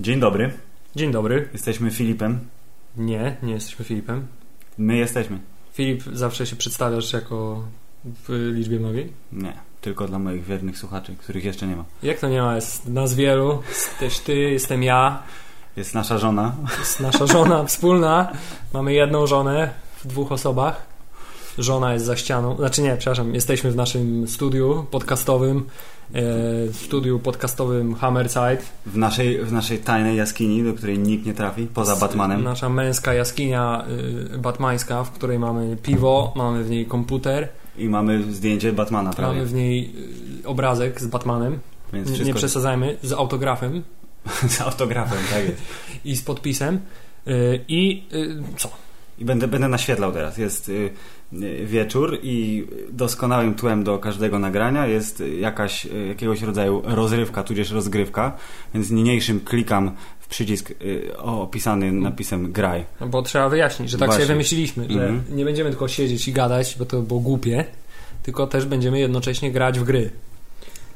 Dzień dobry. Dzień dobry. Jesteśmy Filipem. Nie, nie jesteśmy Filipem. My jesteśmy. Filip, zawsze się przedstawiasz jako w liczbie mnogiej? Nie, tylko dla moich wiernych słuchaczy, których jeszcze nie ma. Jak to nie ma? Jest nas wielu. Jesteś ty, jestem ja, Jest nasza żona. jest nasza żona wspólna. Mamy jedną żonę w dwóch osobach. Żona jest za ścianą. Znaczy nie, przepraszam, jesteśmy w naszym studiu podcastowym. E, studiu podcastowym Hammerside. W naszej, w naszej tajnej jaskini, do której nikt nie trafi, poza Batmanem. Nasza męska jaskinia y, batmańska, w której mamy piwo, mamy w niej komputer, I mamy zdjęcie Batmana prawie. mamy w niej y, obrazek z Batmanem. Więc Nie, nie wszystko przesadzajmy, z autografem z autografem, tak jest. i z podpisem. I co? I będę, będę naświetlał teraz. Jest y, y, wieczór i doskonałym tłem do każdego nagrania jest jakaś, y, jakiegoś rodzaju rozrywka, tudzież rozgrywka, więc niniejszym klikam w przycisk opisany napisem graj. No bo trzeba wyjaśnić, że tak Właśnie. sobie wymyśliliśmy, że Mhm. nie będziemy tylko siedzieć i gadać, bo to było głupie, tylko też będziemy jednocześnie grać w gry.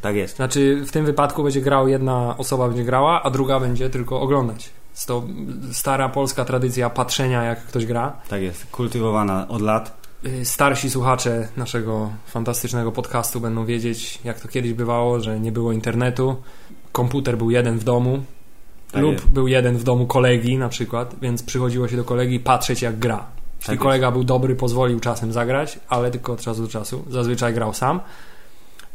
Tak jest. Znaczy w tym wypadku będzie grał jedna osoba będzie grała, a druga będzie tylko oglądać. Jest to stara polska tradycja patrzenia jak ktoś gra. Tak jest. Kultywowana od lat. Y, Starsi słuchacze naszego fantastycznego podcastu będą wiedzieć, jak to kiedyś bywało, że nie było internetu. Komputer był jeden w domu, Tak lub jest. był jeden w domu kolegi na przykład, więc przychodziło się do kolegi patrzeć jak gra. Jeśli Tak jest. kolega był dobry, pozwolił czasem zagrać, ale tylko od czasu do czasu. Zazwyczaj grał sam,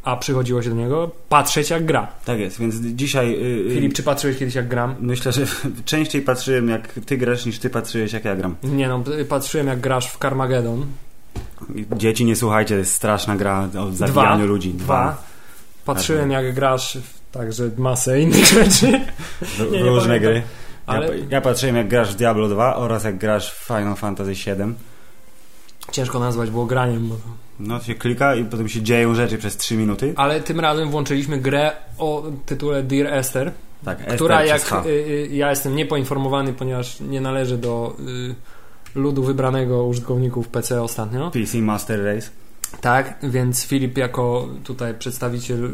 a przychodziło się do niego patrzeć jak gra. Tak jest, więc dzisiaj y, y, Filip, czy patrzyłeś kiedyś jak gram? myślę, że częściej patrzyłem jak ty grasz niż ty patrzyłeś jak ja gram. Nie no, patrzyłem jak grasz w Carmageddon. Dzieci nie słuchajcie, to jest straszna gra o zabijaniu ludzi. Dwa. Patrzyłem jak grasz w także masę innych rzeczy. W, Nie, nie różne pamiętam. gry. Ale Ja, ja patrzyłem jak grasz w Diablo 2 oraz jak grasz w Final Fantasy VII. Ciężko nazwać było graniem. Bo... No to się klika i potem się dzieją rzeczy przez 3 minuty. Ale tym razem włączyliśmy grę o tytule Dear Esther. Tak, Esther która jak y, y, ja jestem niepoinformowany, ponieważ nie należy do y, ludu wybranego użytkowników PC ostatnio. PC Master Race. Tak, więc Filip jako tutaj przedstawiciel y,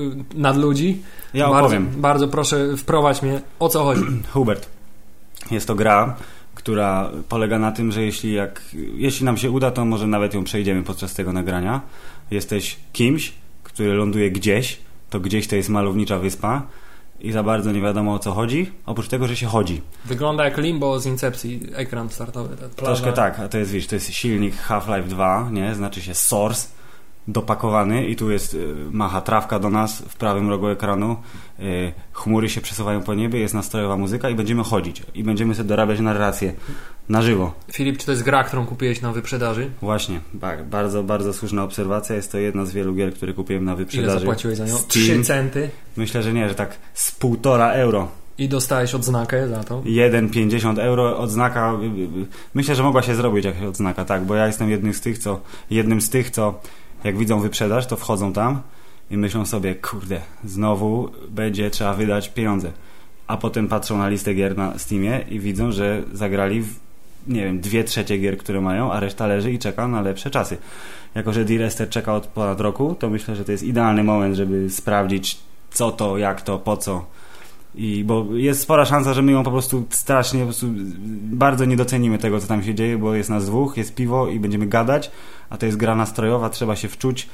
y, nadludzi, Ja bardzo, opowiem. bardzo proszę wprowadź mnie, o co chodzi. Hubert. Jest to gra, która polega na tym, że jeśli, jak, jeśli nam się uda, to może nawet ją przejdziemy podczas tego nagrania. Jesteś kimś, który ląduje gdzieś, to gdzieś to jest malownicza wyspa i za bardzo nie wiadomo o co chodzi, oprócz tego, że się chodzi. Wygląda jak Limbo z Incepcji, ekran startowy. Plaża. Troszkę tak, a to jest, wiesz, to jest silnik Half-Life 2, nie? Znaczy się Source, dopakowany i tu jest, y, macha trawka do nas w prawym rogu ekranu, y, chmury się przesuwają po niebie, jest nastrojowa muzyka i będziemy chodzić i będziemy sobie dorabiać narrację na żywo. Filip, czy to jest gra, którą kupiłeś na wyprzedaży? Właśnie, tak, bardzo, bardzo słuszna obserwacja, jest to jedna z wielu gier, które kupiłem na Ile wyprzedaży. zapłaciłeś za nią? Steam. 3 centy. Myślę, że nie, że tak z półtora euro. I dostałeś odznakę za to. 1,50 euro odznaka. Myślę, że mogła się zrobić jakaś odznaka, tak, bo ja jestem jednym z tych, co jednym z tych, co jak widzą wyprzedaż, to wchodzą tam i myślą sobie, kurde, znowu będzie trzeba wydać pieniądze. A potem patrzą na listę gier na Steamie i widzą, że zagrali w, nie wiem, dwie trzecie gier, które mają, a reszta leży i czeka na lepsze czasy. Jako, że Dear Esther czeka od ponad roku, to myślę, że to jest idealny moment, żeby sprawdzić co to, jak to, po co. I bo jest spora szansa, że my ją po prostu strasznie, po prostu bardzo nie docenimy tego, co tam się dzieje, bo jest nas dwóch, jest piwo i będziemy gadać, a to jest gra nastrojowa, trzeba się wczuć,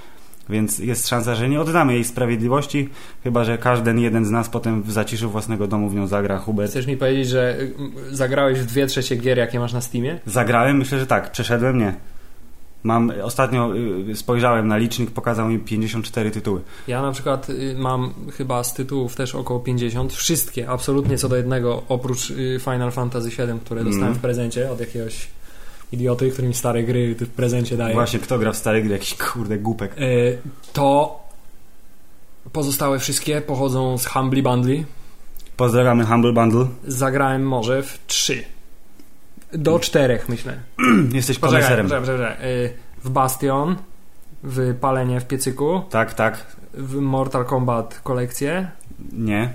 więc jest szansa, że nie oddamy jej sprawiedliwości, chyba że każdy jeden z nas potem w zaciszu własnego domu w nią zagra. Hubert. Chcesz mi powiedzieć, że y, zagrałeś w dwie trzecie gier, jakie masz na Steamie? Zagrałem? Myślę, że tak. Przeszedłem? Nie. Mam, ostatnio y, spojrzałem na licznik, pokazał mi 54 tytuły. Ja na przykład y, mam chyba z tytułów też około 50. Wszystkie, absolutnie co do jednego, oprócz y, Final Fantasy VII, które Mm. dostałem w prezencie od jakiegoś idioty, którym stare gry w prezencie daje. Właśnie, kto gra w stare gry? Jakiś kurde głupek. To pozostałe wszystkie pochodzą z Humbly Bundle. Pozdrawiamy Humble Bundle. Zagrałem może w trzy. Do czterech, myślę. Jesteś koneserem. Y, W Bastion, w Palenie w Piecyku, Tak, tak. w Mortal Kombat kolekcję, Nie.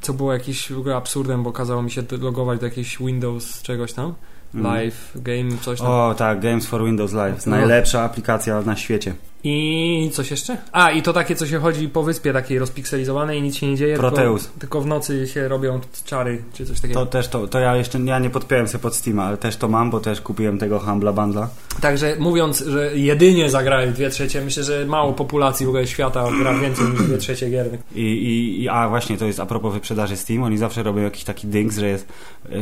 co było jakimś w ogóle absurdem, bo kazało mi się logować do jakiejś Windows czegoś tam. Mhm. Live, game, coś tam. O tak, Games for Windows Live. No. Najlepsza aplikacja na świecie. I coś jeszcze? A, i to takie, co się chodzi po wyspie takiej rozpikselizowanej i nic się nie dzieje. Proteus. Tylko, tylko w nocy się robią czary, czy coś takiego. To też to, to ja jeszcze ja nie podpiąłem sobie pod Steama, ale też to mam, bo też kupiłem tego Humbla Bundla. Także mówiąc, że jedynie zagrali dwie trzecie, myślę, że mało populacji w ogóle świata gra więcej niż dwie trzecie gier. I, i, i a właśnie, to jest a propos wyprzedaży Steam, oni zawsze robią jakiś taki dings, że jest,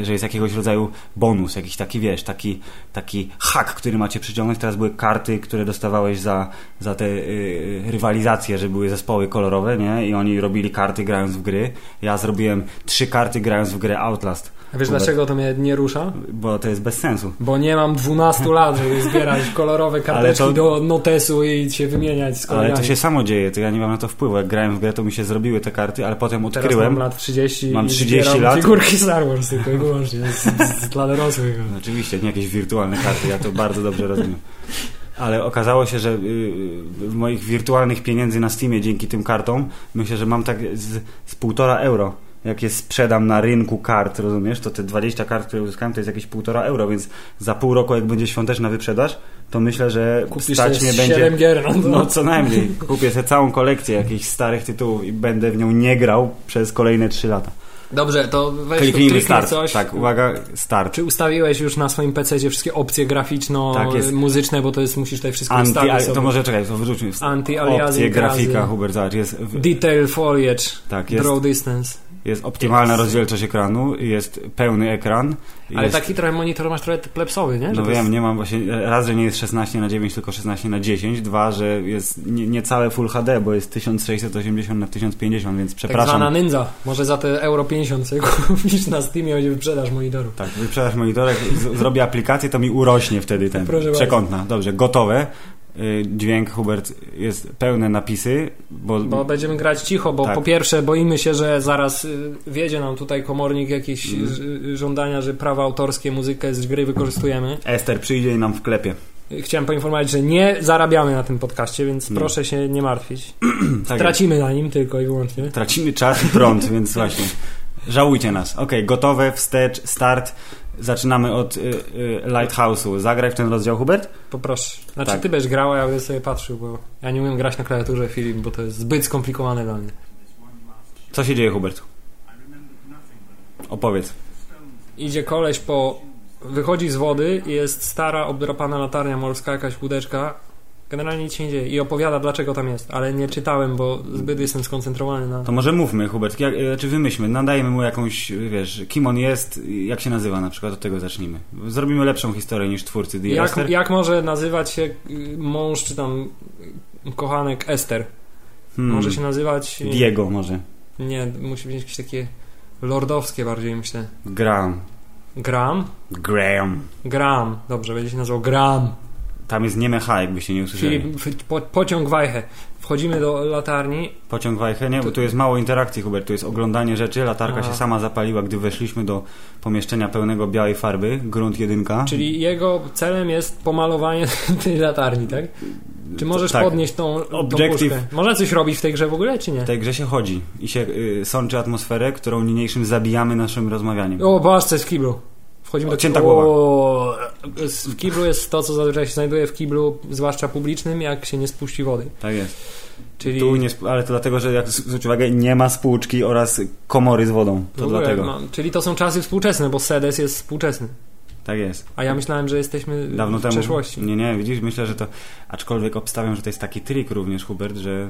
że jest jakiegoś rodzaju bonus, jakiś taki, wiesz, taki, taki hack, który macie przyciągnąć. Teraz były karty, które dostawałeś za, za te y, rywalizacje, że były zespoły kolorowe, nie? I oni robili karty grając w gry. Ja zrobiłem trzy karty grając w grę Outlast. A wiesz dlaczego to mnie nie rusza? Bo to jest bez sensu. Bo nie mam 12 lat, żeby zbierać kolorowe karteczki to- do notesu i się wymieniać z Ale kolegami. to się samo dzieje, to ja nie mam na to wpływu. Jak grałem w grę, to mi się zrobiły te karty, ale potem Teraz odkryłem. mam lat 30 Mam i 30 zbieram lat. figurki Star Wars tylko i wyłącznie z, z, dla dorosłych. Oczywiście, nie jakieś wirtualne karty, ja to bardzo dobrze rozumiem. Ale okazało się, że y, y, w moich wirtualnych pieniędzy na Steamie dzięki tym kartom, myślę, że mam tak z, z półtora euro. Jak je sprzedam na rynku kart, rozumiesz, to te 20 kart, które uzyskałem, to jest jakieś półtora euro, więc za pół roku, jak będzie świąteczna wyprzedaż, to myślę, że Kupisz stać mnie 7 będzie... gier. No. No co najmniej. Kupię sobie całą kolekcję jakichś starych tytułów i będę w nią nie grał przez kolejne 3 lata. Dobrze, to weź Kliknijmy kliknij start. coś. Tak, uwaga, start. Czy ustawiłeś już na swoim PC wszystkie opcje Tak, jest. graficzno-muzyczne, bo to jest, musisz tutaj wszystko Anti, ustawić sobie. to może czekaj, to wyrzućmy. Anti-aliasing Opcje grafika. Hubert, zobacz, jest, w- Detail foliage, tak, jest, draw distance. Jest optymalna Jest- rozdzielczość ekranu, jest pełny ekran. Ale jest, taki trochę monitor masz trochę plepsowy, nie? Że No wiem, jest- nie mam właśnie, raz, że nie jest 16 na 9, tylko 16 na 10, dwa, że jest nie, nie całe Full HD, bo jest 1680 na 1050, więc Tak przepraszam. zwana nędza. Może za te euro 50 sobie kupisz na Steamie, będzie wyprzedaż monitorów. Tak, wyprzedasz monitorek, zrobię aplikację, to mi urośnie wtedy ten Proszę bardzo. przekątna. Dobrze, gotowe. Y, Dźwięk, Hubert, jest pełne napisy, bo, Bo będziemy grać cicho, bo Tak. po pierwsze boimy się, że zaraz y, wiedzie nam tutaj komornik jakieś Mm. ż- żądania, że prawa autorskie, muzykę z gry wykorzystujemy. Ester przyjdzie i nam wklepie. Y, Chciałem poinformować, że nie zarabiamy na tym podcaście, więc Nie. proszę się nie martwić. Tak Tracimy na nim tylko i wyłącznie. Tracimy czas i prąd, więc właśnie. Żałujcie nas. Okej, gotowe, wstecz, start. Zaczynamy od y, y, Lighthouse'u. Zagraj w ten rozdział, Hubert? Poproszę. Znaczy Tak. ty będziesz grał, a ja będę sobie patrzył, bo ja nie umiem grać na klawiaturze Filip, bo to jest zbyt skomplikowane dla mnie. Co się dzieje, Hubert? Opowiedz. Idzie koleś po... Wychodzi z wody i jest stara, obdrapana latarnia morska, jakaś łódeczka. Generalnie nic się nie dzieje i opowiada, dlaczego tam jest, ale nie czytałem, bo zbyt jestem skoncentrowany na... To może mówmy, Hubert, jak, y, czy wymyślmy, nadajemy mu jakąś, y, wiesz, kim on jest, jak się nazywa na przykład, od tego zacznijmy. Zrobimy lepszą historię niż twórcy The Jak, Ester. jak może nazywać się y, mąż, czy tam kochanek Ester? Hmm, Może się nazywać... Diego może. Nie, musi być jakieś takie lordowskie bardziej, myślę. Graham. Gram? Graham. Gram. Dobrze, będzie się nazywał Gram. Tam jest nieme H, jakbyście nie usłyszeli. F- po, pociąg wajchę. Wchodzimy do latarni. Pociąg Wajchę, nie? Bo tu jest mało interakcji, Hubert. Tu jest oglądanie rzeczy. Latarka A. się sama zapaliła, gdy weszliśmy do pomieszczenia pełnego białej farby. Grunt jedynka. Czyli jego celem jest pomalowanie tej latarni, tak? Czy możesz Tak. podnieść tą, tą Objective. puszkę? Można coś robić w tej grze w ogóle, czy nie? W tej grze się chodzi i się y, sączy atmosferę, którą niniejszym zabijamy naszym rozmawianiem. O, patrz, co jest w kiblu. Wchodzimy do Odcięta kiblu. głowa. W kiblu jest to, co zazwyczaj się znajduje w kiblu, zwłaszcza publicznym, jak się nie spuści wody. Tak jest. Czyli Tu nie, ale to dlatego, że jak zwróć uwagę, nie ma spłuczki oraz komory z wodą. To ogóle, dlatego. no, czyli to są czasy współczesne, bo Sedes jest współczesny. Tak jest. A ja myślałem, że jesteśmy Dawno w temu. przeszłości. Nie, nie, widzisz, myślę, że to. Aczkolwiek obstawiam, że to jest taki trik również, Hubert, że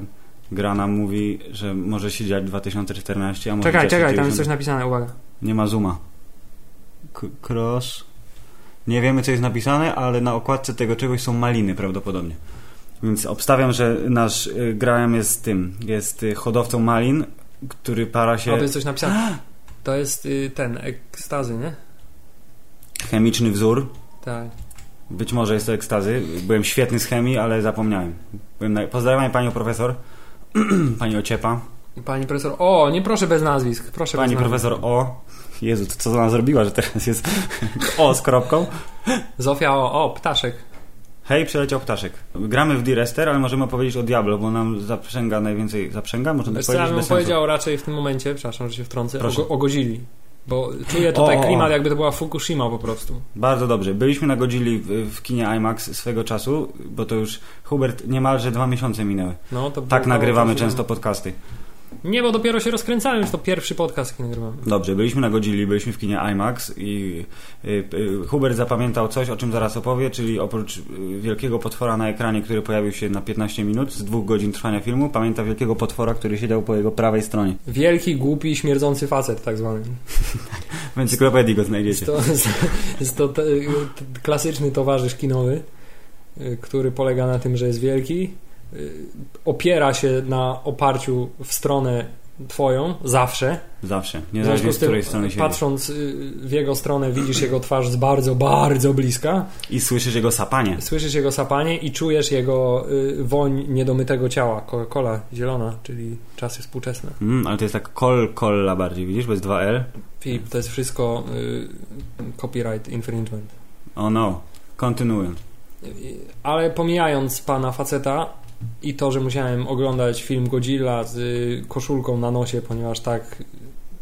gra nam mówi, że może się dziać 2014, a może Czekaj, czekaj, tam jest 90. coś napisane, uwaga. Nie ma zooma. Cross. Nie wiemy, co jest napisane, ale na okładce tego czegoś są maliny prawdopodobnie. Więc obstawiam, że nasz y, Graham jest tym, jest y, hodowcą malin, który para O, się... to jest coś napisane. To jest y, ten, ekstazy, nie? Chemiczny wzór. Tak. Być może jest to ekstazy. Byłem świetny z chemii, ale zapomniałem. Byłem na... Pozdrawiam panią profesor. Pani Ociepa. Pani profesor, o, nie proszę bez nazwisk, proszę Pani profesor O. Jezu, to co ona zrobiła, że teraz jest O z kropką. Zofia, o, o, ptaszek. Hej, przyleciał ptaszek. Gramy w Direster, ale możemy powiedzieć o Diablo, bo nam zaprzęga najwięcej. Zaprzęga? Tak Wiesz co, ja powiedzieć bym powiedział raczej w tym momencie, przepraszam, że się wtrącę, Proszę. ogo, ogozili. Bo czuję tutaj O, o, o. klimat, jakby to była Fukushima po prostu. Bardzo dobrze. Byliśmy na Godzilli w, w kinie IMAX swego czasu, bo to już, Hubert, niemalże dwa miesiące minęły. No, to Tak nagrywamy to- często podcasty. Nie, bo dopiero się rozkręcałem, to pierwszy podcast, jaki nagrywamy. Dobrze, byliśmy na Godzilli, byliśmy w kinie IMAX i y, y, Hubert zapamiętał coś, o czym zaraz opowie, czyli oprócz y, wielkiego potwora na ekranie, który pojawił się na 15 minut z dwóch godzin trwania filmu, pamięta wielkiego potwora, który siedział po jego prawej stronie. Wielki, głupi, śmierdzący facet, tak zwany. W encyklopedii go znajdziecie. to, jest to klasyczny towarzysz kinowy, y, który polega na tym, że jest wielki, opiera się na oparciu w stronę twoją, zawsze. Zawsze, niezależnie z z której strony siedzi. patrząc y, w jego stronę, widzisz jego twarz z bardzo, bardzo bliska, I słyszysz jego sapanie. słyszysz jego sapanie i czujesz jego y, woń niedomytego ciała. Coca-Cola zielona, czyli czasy współczesne. Mm, ale to jest tak kol, kolla bardziej, widzisz, bo jest 2L. Filip, to jest wszystko y, copyright infringement. Oh no, kontynuując. Ale pomijając pana faceta i to, że musiałem oglądać film Godzilla z y, koszulką na nosie, ponieważ tak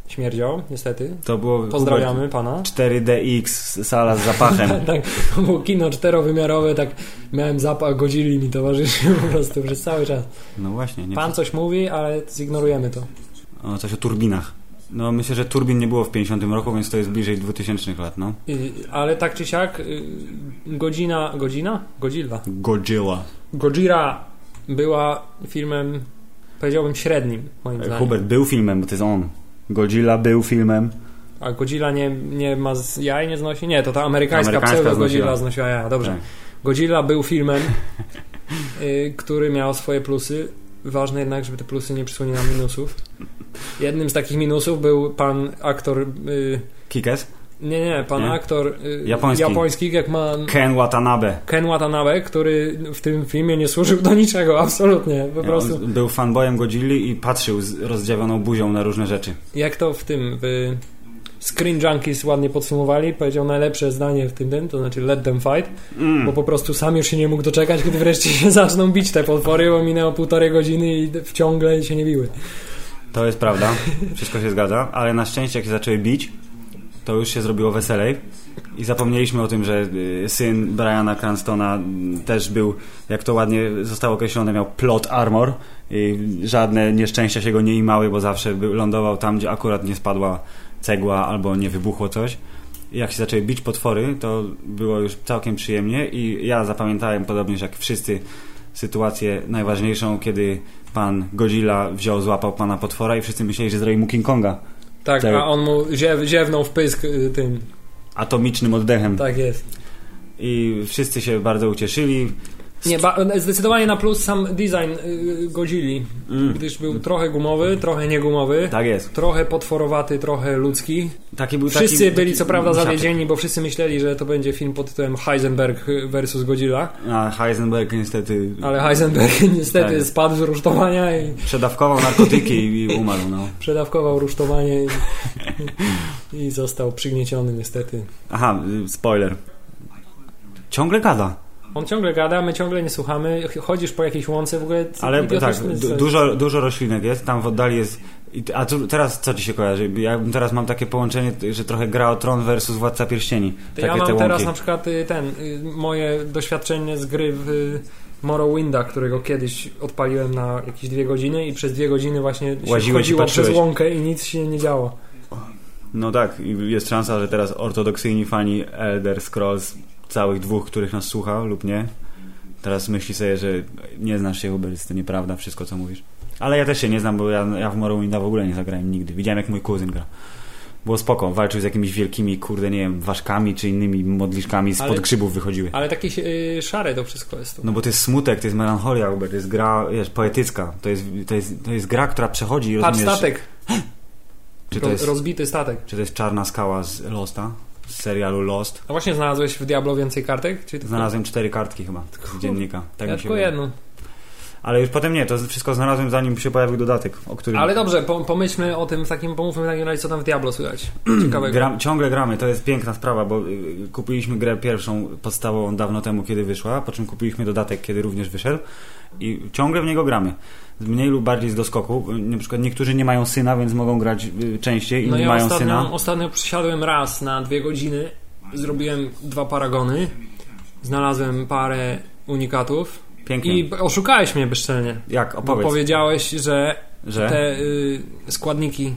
śmierdział, niestety. To było Pozdrawiamy pana. 4DX, sala z zapachem. tak, to było kino czterowymiarowe, tak miałem zapach Godzilli mi towarzyszył po prostu przez cały czas. No właśnie, nie Pan coś mówi, ale zignorujemy to. O, coś o turbinach. No myślę, że turbin nie było w 50 roku, więc to jest bliżej 2000 lat, no. Y, ale tak czy siak, y, godzina, godzina? Godzilla. Godzilla. Godzilla była filmem, powiedziałbym średnim, moim zdaniem. Hubert był filmem, bo to jest on. Godzilla był filmem. A Godzilla nie, nie ma z jaj, nie znosi? Nie, to ta amerykańska, Amerykańska pseudo Godzilla znosiła. jaja. Dobrze. Tak. Godzilla był filmem, y, który miał swoje plusy. Ważne jednak, żeby te plusy nie przysłoniły minusów. Jednym z takich minusów był pan aktor... Y, Kikes? Nie, nie, pan Nie? aktor y, Japoński. japoński, jak ma Ken Watanabe. Ken Watanabe, który w tym filmie nie służył do niczego, absolutnie. Po prostu. On był fanboyem Godzilli i patrzył z rozdziawioną buzią na różne rzeczy. Jak to w tym w Screen Junkies ładnie podsumowali, powiedział najlepsze zdanie w tym, tym to znaczy let them fight, Mm. bo po prostu sam już się nie mógł doczekać, kiedy wreszcie się zaczną bić te potwory, bo minęło półtorej godziny i wciągle się nie biły. To jest prawda, wszystko się zgadza, ale na szczęście jak się zaczęły bić, to już się zrobiło weselej. I zapomnieliśmy o tym, że y, syn Briana Cranstona też był, jak to ładnie zostało określone, miał plot armor. I żadne nieszczęścia się go nie imały, bo zawsze lądował tam, gdzie akurat nie spadła cegła albo nie wybuchło coś. I jak się zaczęły bić potwory, to było już całkiem przyjemnie. I ja zapamiętałem podobnież jak wszyscy sytuację najważniejszą, kiedy pan Godzilla wziął, złapał pana potwora i wszyscy myśleli, że zrobi mu King Konga Tak, Tak. a on mu ziew, ziewnął w pysk y, tym. atomicznym oddechem. Tak jest. I wszyscy się bardzo ucieszyli. Nie, zdecydowanie na plus sam design y, Godzilli, Mm. gdyż był trochę gumowy, trochę niegumowy. Tak jest. Trochę potworowaty, trochę ludzki. Taki był Wszyscy taki, byli co prawda misiaczek. zawiedzieni, bo wszyscy myśleli, że to będzie film pod tytułem Heisenberg versus Godzilla, A Heisenberg niestety ale Heisenberg niestety Tak. spadł z rusztowania i przedawkował narkotyki i, i umarł. No. przedawkował rusztowanie i, i został przygnieciony niestety. Aha, y, spoiler. Ciągle gada. On ciągle gada, my ciągle nie słuchamy, ch- chodzisz po jakiejś łące w ogóle. Ale tak, du- dużo, dużo roślinek jest, tam w oddali jest... A tu, teraz co ci się kojarzy? Ja teraz mam takie połączenie, że trochę gra o Tron versus Władca Pierścieni. To Takie ja mam teraz na przykład y, ten, y, moje doświadczenie z gry w y, Morrowinda, którego kiedyś odpaliłem na jakieś dwie godziny i przez dwie godziny właśnie się chodziło przez łąkę i nic się nie działo. No tak, i jest szansa, że teraz ortodoksyjni fani Elder Scrolls, całych dwóch, których nas słucha lub nie, teraz myśli sobie, że nie znasz się Hubert, to nieprawda, wszystko co mówisz. Ale ja też się nie znam, bo ja, ja w Morrowinda w ogóle nie zagrałem nigdy. Widziałem jak mój kuzyn gra. Było spoko, walczył z jakimiś wielkimi, kurde, nie wiem, ważkami czy innymi modliszkami spod Ale- grzybów wychodziły. Ale takie y, szare to wszystko jest tu. No bo to jest smutek, to jest melancholia, Hubert, to jest gra, wiesz, poetycka. To jest, to jest, to jest gra, która przechodzi, Patrz, rozumiesz... statek, Czy to, jest, rozbity statek. czy to jest czarna skała z Losta? Z serialu Lost? A właśnie znalazłeś w Diablo więcej kartek? Czy Znalazłem cztery kartki chyba z dziennika. Tak ja tylko jedną. Ale już potem nie, to wszystko znalazłem zanim się pojawił dodatek, o którym... Ale dobrze, po, pomyślmy o tym, takim, pomówmy w takim razie, co tam w Diablo słychać. Ciekawego. Gram, ciągle gramy, to jest piękna sprawa, bo y, kupiliśmy grę pierwszą podstawową dawno temu, kiedy wyszła, po czym kupiliśmy dodatek, kiedy również wyszedł i ciągle w niego gramy. Mniej lub bardziej z doskoku. Na przykład niektórzy nie mają syna, więc mogą grać y, częściej, inni No ja mają ostatnio, syna. ostatnio przysiadłem raz na dwie godziny, zrobiłem dwa paragony, znalazłem parę unikatów Pięknie. i oszukałeś mnie bezczelnie. Jak? Bo Opowiedz, powiedziałeś, że że te y, składniki...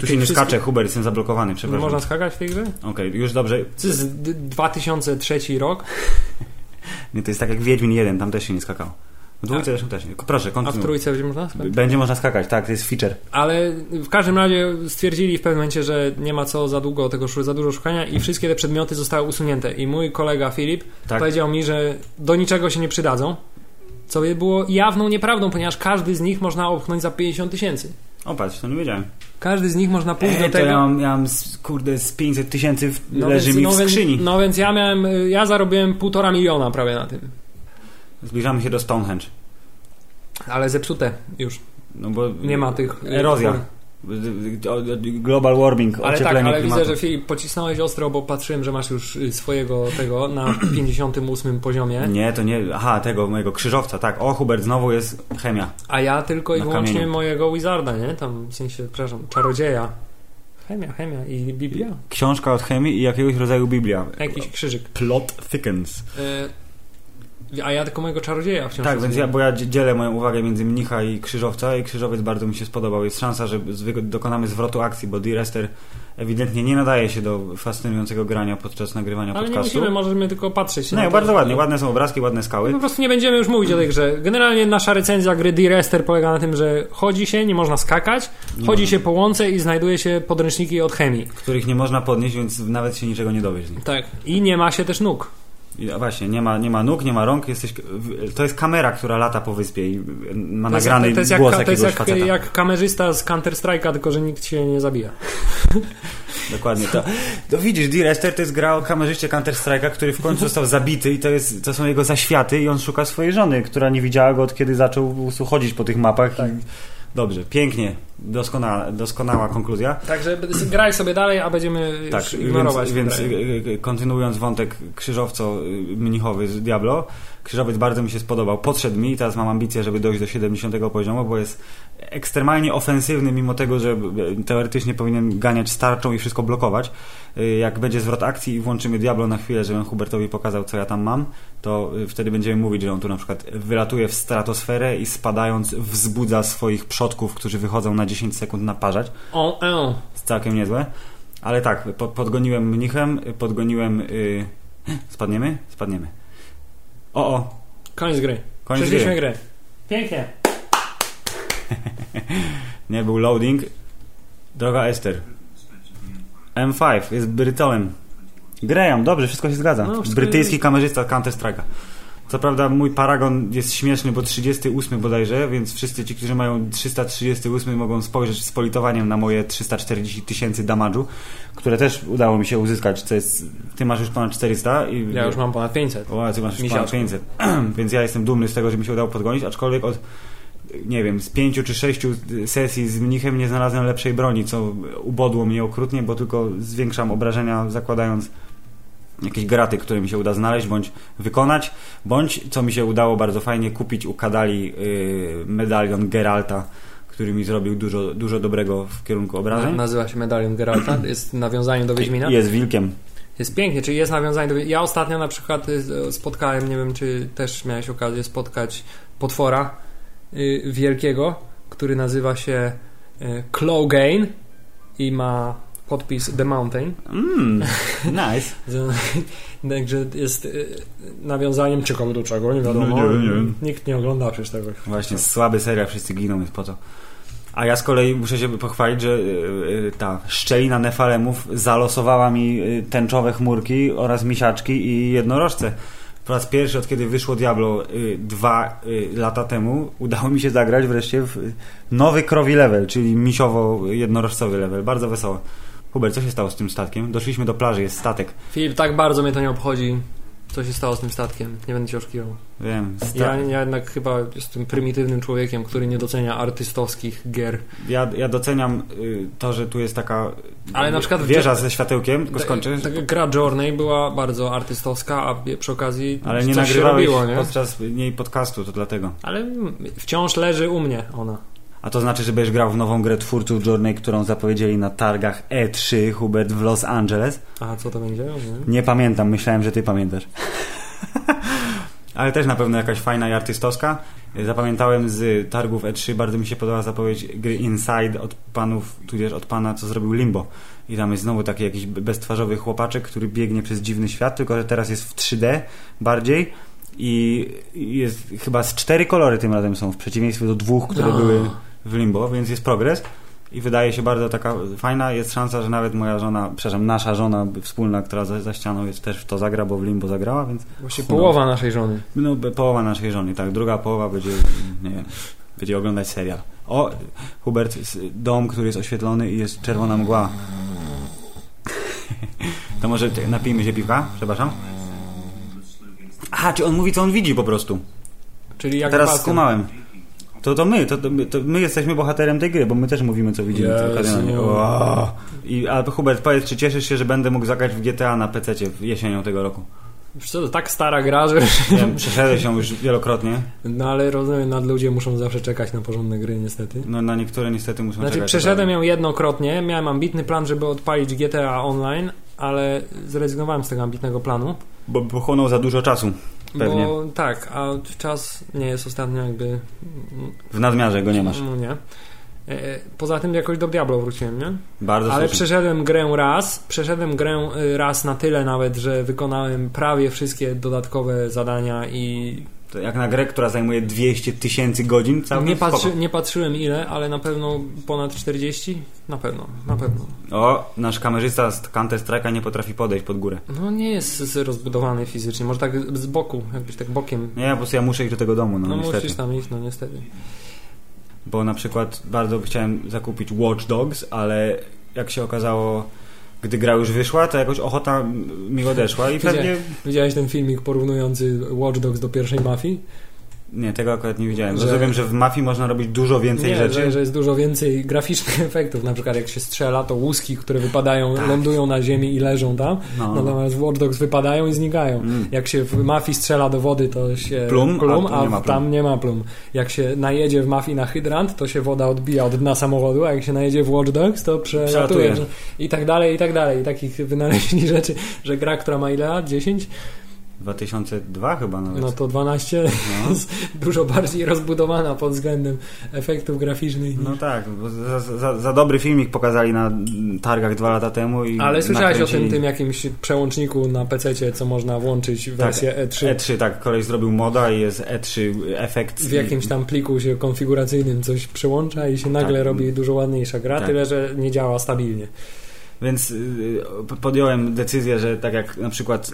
tu się nie wszystkie- skacze, Hubert, jestem zablokowany, Nie przepraszam. można skakać w tej grze? Okej, już dobrze. To jest d- 2003 rok, Nie, to jest tak jak Wiedźmin 1, tam też się nie skakało. W dwójce zresztą też. Proszę, a w kontynuuj. trójce będzie można skakać? Będzie można skakać, tak, to jest feature. Ale w każdym razie stwierdzili w pewnym momencie, że nie ma co za długo tego za dużo szukania i wszystkie te przedmioty zostały usunięte. I mój kolega Filip Tak. powiedział mi, że do niczego się nie przydadzą. Co by było jawną nieprawdą, ponieważ każdy z nich można opchnąć za 50 tysięcy. O, patrz, to nie wiedziałem. Każdy z nich można pójść Ej, do to tego. ja mam, ja mam, kurde, z 500 tysięcy No leży więc- mi no w więc- skrzyni. No więc ja miałem, ja zarobiłem półtora miliona prawie na tym. Zbliżamy się do Stonehenge. Ale zepsute już. No bo Nie ma tych... y, Erozja. Global warming, Ale tak, ale klimatu. widzę, że Filip pocisnąłeś ostro, bo patrzyłem, że masz już y, swojego tego na 58 poziomie. Nie, to nie. Aha, tego mojego krzyżowca, tak. O, Hubert, znowu jest chemia. A ja tylko i wyłącznie kamieniu. mojego Wizarda, nie? Tam w sensie, przepraszam, czarodzieja. Chemia, chemia i Biblia. Książka od chemii i jakiegoś rodzaju Biblia. Jakiś krzyżyk. Plot thickens. Y, a ja tylko mojego czarodzieja wciąż Tak, więc ja, bo ja dzie- dzielę moją uwagę między mnicha i krzyżowca i krzyżowiec bardzo mi się spodobał. Jest szansa, że dokonamy zwrotu akcji, bo D-Rester ewidentnie nie nadaje się do fascynującego grania podczas nagrywania Ale nie podcastu. musimy, możemy tylko patrzeć Nie, to. bardzo ładnie. Ładne są obrazki, ładne skały. po prostu nie będziemy już mówić o tej grze. Generalnie nasza recenzja gry D-Rester polega na tym, że chodzi się, nie można skakać, Nie chodzi można. się po łące i znajduje się podręczniki od chemii. Których nie można podnieść, więc nawet się niczego nie dowiesz. Tak. I nie ma się też nóg. Właśnie, nie ma, nie ma nóg, nie ma rąk. Jesteś, to jest kamera, która lata po wyspie i ma To jest, nagrany to jest, jak, głos to jest jak, faceta. jak kamerzysta z Counter Strike'a, tylko że nikt się nie zabija. Dokładnie to. To widzisz, D-Rester to jest gra o kamerzyście Counter-Strike'a, który w końcu został zabity i to, jest, to są jego zaświaty i on szuka swojej żony, która nie widziała go od kiedy zaczął chodzić po tych mapach. Tak. I... Dobrze, pięknie, doskonała, doskonała konkluzja. Także graj sobie dalej, a będziemy Tak, ignorować. więc, więc grę. y, y, kontynuując wątek krzyżowco-mnichowy z Diablo, krzyżowiec bardzo mi się spodobał. Podszedł mi i teraz mam ambicję, żeby dojść do 70 poziomu, bo jest ekstremalnie ofensywny, mimo tego, że y, teoretycznie powinien ganiać starczą i wszystko blokować. Y, Jak będzie zwrot akcji i włączymy Diablo na chwilę, żebym Hubertowi pokazał, co ja tam mam, to y, wtedy będziemy mówić, że on tu na przykład wylatuje w stratosferę i spadając wzbudza swoich przodków, którzy wychodzą na 10 sekund naparzać O, e. jest całkiem niezłe. Ale tak, po, podgoniłem mnichem, podgoniłem. y, spadniemy? Spadniemy. O, o, Koniec gry. koniec Przeszliśmy gry. Pięknie. Nie był loading. Droga Ester. M5 jest Brytołem. Graham, dobrze, wszystko się zgadza. No, wszystko Brytyjski jest- kamerzysta Counter Strike'a. Co prawda mój paragon jest śmieszny, bo 38 bodajże, więc wszyscy ci, którzy mają 338 mogą spojrzeć z politowaniem na moje 340 tysięcy damage'u, które też udało mi się uzyskać, co jest... Ty masz już ponad 400 i... Ja już mam ponad 500. O, ty masz już ponad Misiaczku. 500. Więc ja jestem dumny z tego, że mi się udało podgonić, aczkolwiek od nie wiem, z pięciu czy sześciu sesji z mnichem nie znalazłem lepszej broni, co ubodło mnie okrutnie, bo tylko zwiększam obrażenia zakładając jakieś graty, które mi się uda znaleźć bądź wykonać, bądź co mi się udało bardzo fajnie kupić u Kadali yy, medalion Geralta, który mi zrobił dużo, dużo dobrego w kierunku obrażeń. Nazywa się medalion Geralta. Jest nawiązaniem do Wiedźmina. Jest wilkiem. Jest pięknie, czyli jest nawiązanie do... Ja ostatnio na przykład y, spotkałem, nie wiem czy też miałeś okazję spotkać potwora y, wielkiego, który nazywa się y, Clogain i ma podpis The Mountain. Mm, nice. Także jest y, nawiązaniem ciekawe do czego, nie wiadomo. No, nie wiem, nie. Nikt nie ogląda przecież tego. Właśnie, słaby serial, wszyscy giną, więc po co? A ja z kolei muszę się pochwalić, że yy, ta szczelina nefalemów zalosowała mi tęczowe chmurki oraz misiaczki i jednorożce. Po raz pierwszy od kiedy wyszło Diablo dwa lata temu udało mi się zagrać wreszcie w nowy krowi level, czyli misiowo-jednorożcowy level. Bardzo wesoło. Hubert, co się stało z tym statkiem? Doszliśmy do plaży, jest statek. Filip, tak bardzo mnie to nie obchodzi. Co się stało z tym statkiem? Nie będę cię oszukiwał. Wiem. Sta- Ja, ja jednak chyba jestem prymitywnym człowiekiem, który nie docenia artystowskich gier. ja, ja doceniam y, to, że tu jest taka Ale na przykład wieża ze światełkiem, tylko Ta- skończysz, ta gra Journey była bardzo artystowska, a przy okazji ale nie nagrywałeś robiło, nie? podczas niej podcastu, to dlatego. Ale wciąż leży u mnie ona. A to znaczy, że będziesz grał w nową grę twórców Journey, którą zapowiedzieli na targach E3 Hubert w Los Angeles? A co to będzie? Nie? Nie pamiętam, myślałem, że ty pamiętasz. Ale też na pewno jakaś fajna i artystowska. Zapamiętałem z targów E3, bardzo mi się podoba zapowiedź gry Inside od panów, tudzież od pana, co zrobił Limbo. I tam jest znowu taki jakiś beztwarzowy chłopaczek, który biegnie przez dziwny świat, tylko że teraz jest w 3D bardziej. I jest chyba z cztery kolory tym razem są, w przeciwieństwie do dwóch, które No. były w Limbo, więc jest progres. I wydaje się bardzo taka fajna. Jest szansa, że nawet moja żona, przepraszam, nasza żona wspólna, która za, za ścianą jest, też w to zagra, bo w Limbo zagrała, więc Właśnie No. połowa naszej żony. no, połowa naszej żony, tak. Druga połowa będzie, nie wiem, będzie oglądać serial. O, Hubert, dom, który jest oświetlony i jest czerwona mgła. To może napijmy się piwka? Przepraszam. Aha, czy on mówi, co on widzi po prostu. Czyli jak Teraz skumałem. To, to my, to, to, my- to my jesteśmy bohaterem tej gry, bo my też mówimy, co widzimy. Co kardynalnie. Wow. I, a Hubert, powiedz, czy cieszysz się, że będę mógł zagrać w GTA na PC jesienią tego roku? Wiesz co, to tak stara gra, że... Wiem, przeszedłeś się już wielokrotnie. No ale rozumiem, nad ludzie muszą zawsze czekać na porządne gry niestety. No na niektóre niestety muszą Znaczy czekać. przeszedłem ją jednokrotnie, miałem ambitny plan, żeby odpalić GTA Online, ale zrezygnowałem z tego ambitnego planu. Bo pochłonął za dużo czasu. Pewnie. Bo tak, a czas nie jest ostatnio jakby... W nadmiarze go nie masz. No nie. E, Poza tym jakoś do Diablo wróciłem, nie? Bardzo Ale słusznie. przeszedłem grę raz, przeszedłem grę y, raz na tyle nawet, że wykonałem prawie wszystkie dodatkowe zadania i To jak na grę, która zajmuje 200 tysięcy godzin, całkiem nie, patrzy, nie patrzyłem ile, ale na pewno ponad 40? Na pewno, na pewno. O, nasz kamerzysta z Counter Strike'a nie potrafi podejść pod górę. No nie jest rozbudowany fizycznie, może tak z boku, jakbyś tak bokiem. Nie, po prostu ja muszę iść do tego domu, no, No, niestety. musisz tam iść, no niestety. Bo na przykład bardzo chciałem zakupić Watch Dogs, ale jak się okazało, gdy gra już wyszła, to jakoś ochota mi odeszła i pewnie... Widziałeś ten filmik porównujący Watch Dogs do pierwszej mafii? Nie, tego akurat nie widziałem. Że- Rozumiem, że w mafii można robić dużo więcej Nie, rzeczy. że, że jest dużo więcej graficznych efektów. Na przykład jak się strzela, to łuski, które wypadają, lądują na ziemi i leżą tam. Tak. No. Natomiast w Watch Dogs wypadają i znikają. Mm. Jak się w mafii strzela do wody, to się Plum, plum a nie plum. tam nie ma plum. Jak się najedzie w mafii na hydrant, to się woda odbija od dna samochodu, a jak się najedzie w Watch Dogs, to przelatuje. Przelatuje. I tak dalej, i tak dalej. I takich wynaleźli rzeczy, że gra, która ma ile lat? 10? 2002 chyba nawet. No to 12 No. jest dużo bardziej rozbudowana pod względem efektów graficznych. No tak, bo za, za, za dobry filmik pokazali na targach dwa lata temu i Ale słyszałeś o nakręcili- tym, tym jakimś przełączniku na PC, co można włączyć wersję E3. E3, tak, koleś zrobił moda i jest E3 efekt. W jakimś tam pliku się konfiguracyjnym coś przełącza i się nagle Tak. robi dużo ładniejsza gra, Tak. tyle że nie działa stabilnie. Więc y, p- podjąłem decyzję, że tak jak na przykład